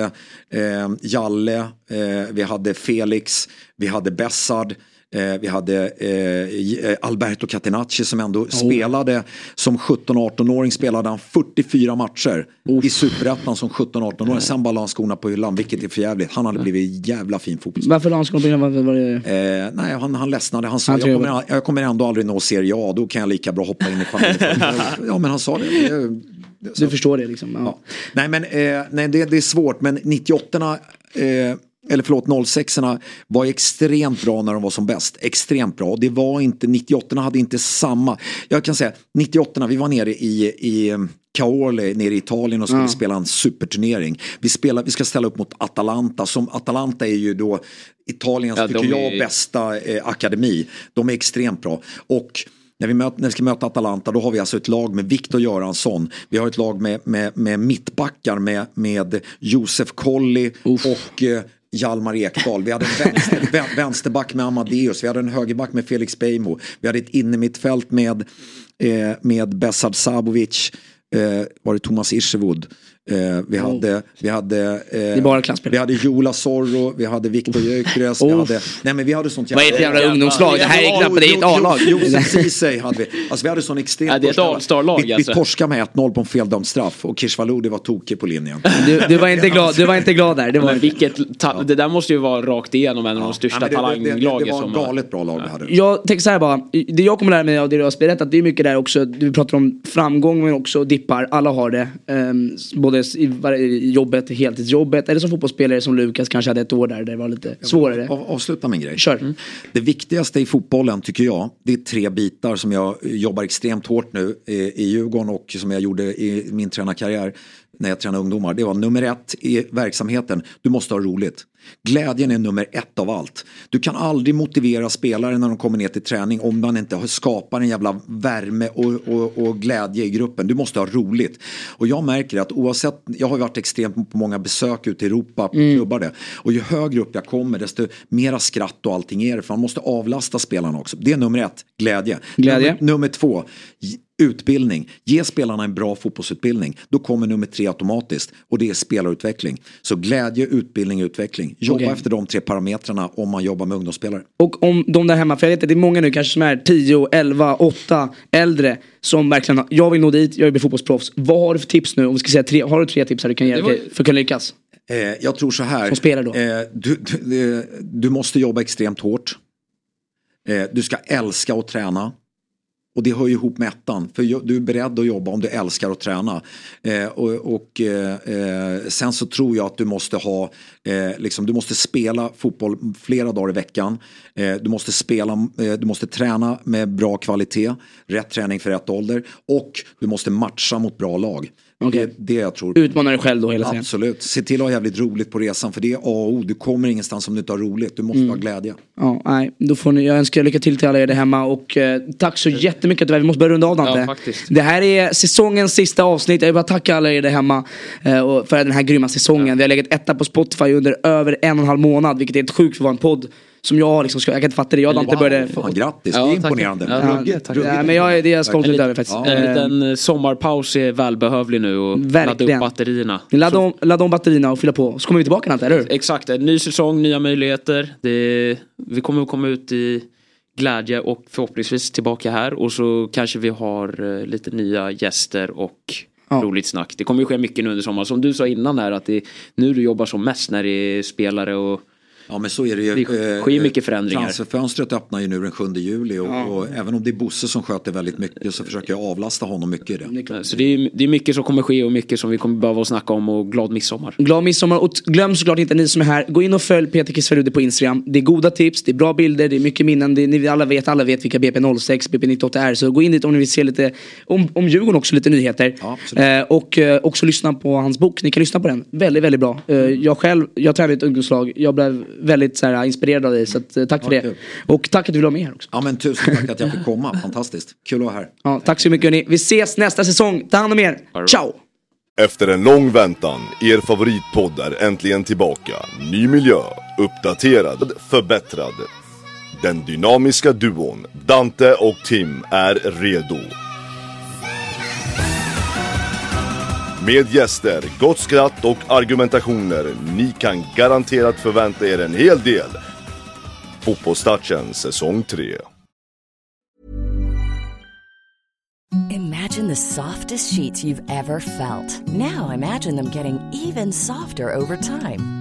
eh, Jalle, eh, vi hade Felix, vi hade Bessard. Eh, vi hade eh, Alberto Catenacci som ändå spelade som 17-18-åring spelade han 44 matcher i superettan som 17-18-åring. Sen bara la han skorna på hyllan, vilket är för jävligt. Han hade blivit jävla fin fotbollsspelare. Varför la han skorna på hyllan? Eh, nej, han, han ledsnade. Han sa Han jag kommer, jag kommer ändå aldrig nå Serie A, då kan jag lika bra hoppa in i familjen. ja, men han sa det. det Du förstår det liksom. Ja. ja. Nej, men eh, nej, det, det är svårt, men 98 eh, eller förlåt 06 var extremt bra när de var som bäst. Extremt bra. Och det var inte, 98 hade inte samma. Jag kan säga 98 vi var nere i, i eh, Caorle nere i Italien och skulle spela en superturnering. Vi, spelar, vi ska ställa upp mot Atalanta. Som Atalanta är ju då Italiens, Ja, tycker jag, är- bästa eh, akademi. De är extremt bra. Och när vi, möt, när vi ska möta Atalanta då har vi alltså ett lag med Viktor Göransson. Vi har ett lag med, med, med mittbackar med, med Josef Colley och eh, Hjalmar Ekdal. Vi hade en vänster, vän- vänsterback med Amadeus. Vi hade en högerback med Felix Beijmo. Vi hade ett innermittfält med, eh, med Besard Sabovic. Eh, var det Thomas Isherwood. Eh, vi hade, vi hade, eh, Det är bara klasspelare. vi hade Jola Zorro, vi hade Viktor Gyökeres, vi Oh. hade, nej men vi hade sånt Vad är det för jävla ungdomslag? Det här är knappt, det är ett A-lag. Josef Ceesay hade vi. Alltså vi hade sån extremt Ja, det är ett första- All-star-lag, Vi, vi alltså. torskade med 1-0 på en feldömd straff och Kishvalodi var tokig på linjen. Du, du, var inte glad, du var inte glad där. Det var Men vilket ta- det där måste ju vara rakt igenom en av de största Ja, det, det, det, det talanglagen var ett galet bra lag vi hade. Jag tänker så här bara, det jag kommer lära mig av det du har berättat, det är mycket där också, du pratar om framgång men också dippar, alla har det. Ehm, både i, jobbet, heltidsjobbet, eller som fotbollsspelare som Lukas kanske hade ett år där, där det var lite svårare. Av, avsluta min grej. Kör. Mm. Det viktigaste i fotbollen tycker jag, det är tre bitar som jag jobbar extremt hårt nu i, i Djurgården och som jag gjorde i min tränarkarriär när jag tränade ungdomar. Det var nummer ett i verksamheten, du måste ha roligt. Glädjen är nummer ett av allt. Du kan aldrig motivera spelare när de kommer ner till träning om man inte skapar en jävla värme och, och, och glädje i gruppen. Du måste ha roligt. Och jag märker att oavsett, jag har varit extremt på många besök ute i Europa, på klubbar det. Och ju högre upp jag kommer desto mera skratt och allting är det. För man måste avlasta spelarna också. Det är nummer ett, glädje. Glädje. Nummer, nummer två, utbildning. Ge spelarna en bra fotbollsutbildning. Då kommer nummer tre automatiskt. Och det är spelarutveckling. Så glädje, utbildning, utveckling. Jobba Okej. efter de tre parametrarna om man jobbar med ungdomsspelare. Och om de där hemma, för jag vet att det är många nu kanske som är 10, 11, 8 äldre som verkligen har, jag vill nå dit, jag vill bli fotbollsproffs. Vad har du för tips nu? Om vi ska säga tre, har du tre tips här du kan ge var- för att kunna lyckas? Eh, jag tror så här. Som spelare då? Eh, du, du, eh, du måste jobba extremt hårt. Eh, du ska älska att träna. Och det hör ju ihop med ettan. För du är beredd att jobba om du älskar att träna. Eh, och, och eh, eh, sen så tror jag att du måste ha, eh, liksom, du måste spela fotboll flera dagar i veckan. Eh, du måste spela, eh, du måste träna med bra kvalitet, rätt träning för rätt ålder. Och du måste matcha mot bra lag. Okay. Det, det jag tror. Utmana dig själv då hela tiden. Absolut. Se till att ha jävligt roligt på resan. För det är A och O. Du kommer ingenstans om du inte har roligt. Du måste mm. ha glädje. Ja, nej. Då får ni, jag önskar lycka till till alla er där hemma. Och eh, tack så jättemycket. Vi måste börja runda av Dante. Ja, faktiskt. Det här är säsongens sista avsnitt. Jag vill bara tacka alla er där hemma eh, för den här grymma säsongen. Ja. Vi har legat etta på Spotify under över en och en halv månad. Vilket är helt sjukt för att vara en podd som jag liksom, jag kan inte fatta det. Jag wow, började... Fan, grattis, ja, det är imponerande. Ja, tack. Ja, men jag, det är jag stolt över faktiskt. Ja. En liten sommarpaus är välbehövlig nu och Verkligen. ladda upp batterierna. Ladda om, ladda om batterierna och fylla på. Så kommer vi tillbaka Nante, eller hur? Exakt, ny säsong, nya möjligheter. Det, vi kommer att komma ut i glädje och förhoppningsvis tillbaka här och så kanske vi har eh, lite nya gäster och ja. roligt snack. Det kommer ju ske mycket nu under sommaren. Som du sa innan här att det är nu du jobbar som mest när det är spelare och Ja men så är det ju. Det sker eh, mycket förändringar. Transferfönstret öppnar ju nu den 7 juli och, ja. och, även om det är Bosse som sköter väldigt mycket så försöker jag avlasta honom mycket i det. Så det är, det är mycket som kommer ske och mycket som vi kommer behöva snacka om och glad midsommar. Glad midsommar och glöm såklart inte ni som är här, gå in och följ Peter Kisvarude på Instagram. Det är goda tips, det är bra bilder, det är mycket minnen. Det är, ni alla vet, alla vet vilka BP06, BP98 är. Så gå in dit om ni vill se lite, om, om Djurgården också lite nyheter. Ja, eh, och eh, också lyssna på hans bok, ni kan lyssna på den. Väldigt, väldigt bra. Eh, jag själv, jag tränade i ett ungdomslag, jag blev väldigt så här, inspirerad av dig. Så att, eh, tack för ja, det. Kul. Och tack att du ville vara med här också. Ja men tusen tack att jag fick komma. Fantastiskt. Kul att vara här. Ja, tack så mycket hörni. Vi ses nästa säsong. Ta hand om er. Ciao! Efter en lång väntan, er favoritpodd är äntligen tillbaka. Ny miljö, uppdaterad, förbättrad. Den dynamiska duon Dante och Tim är redo. Med gäster, gott skratt och argumentationer. Ni kan garanterat förvänta er en hel del. Fotbollstouchen säsong 3. Imagine the softest sheets you've ever felt. Now imagine them getting even softer over time.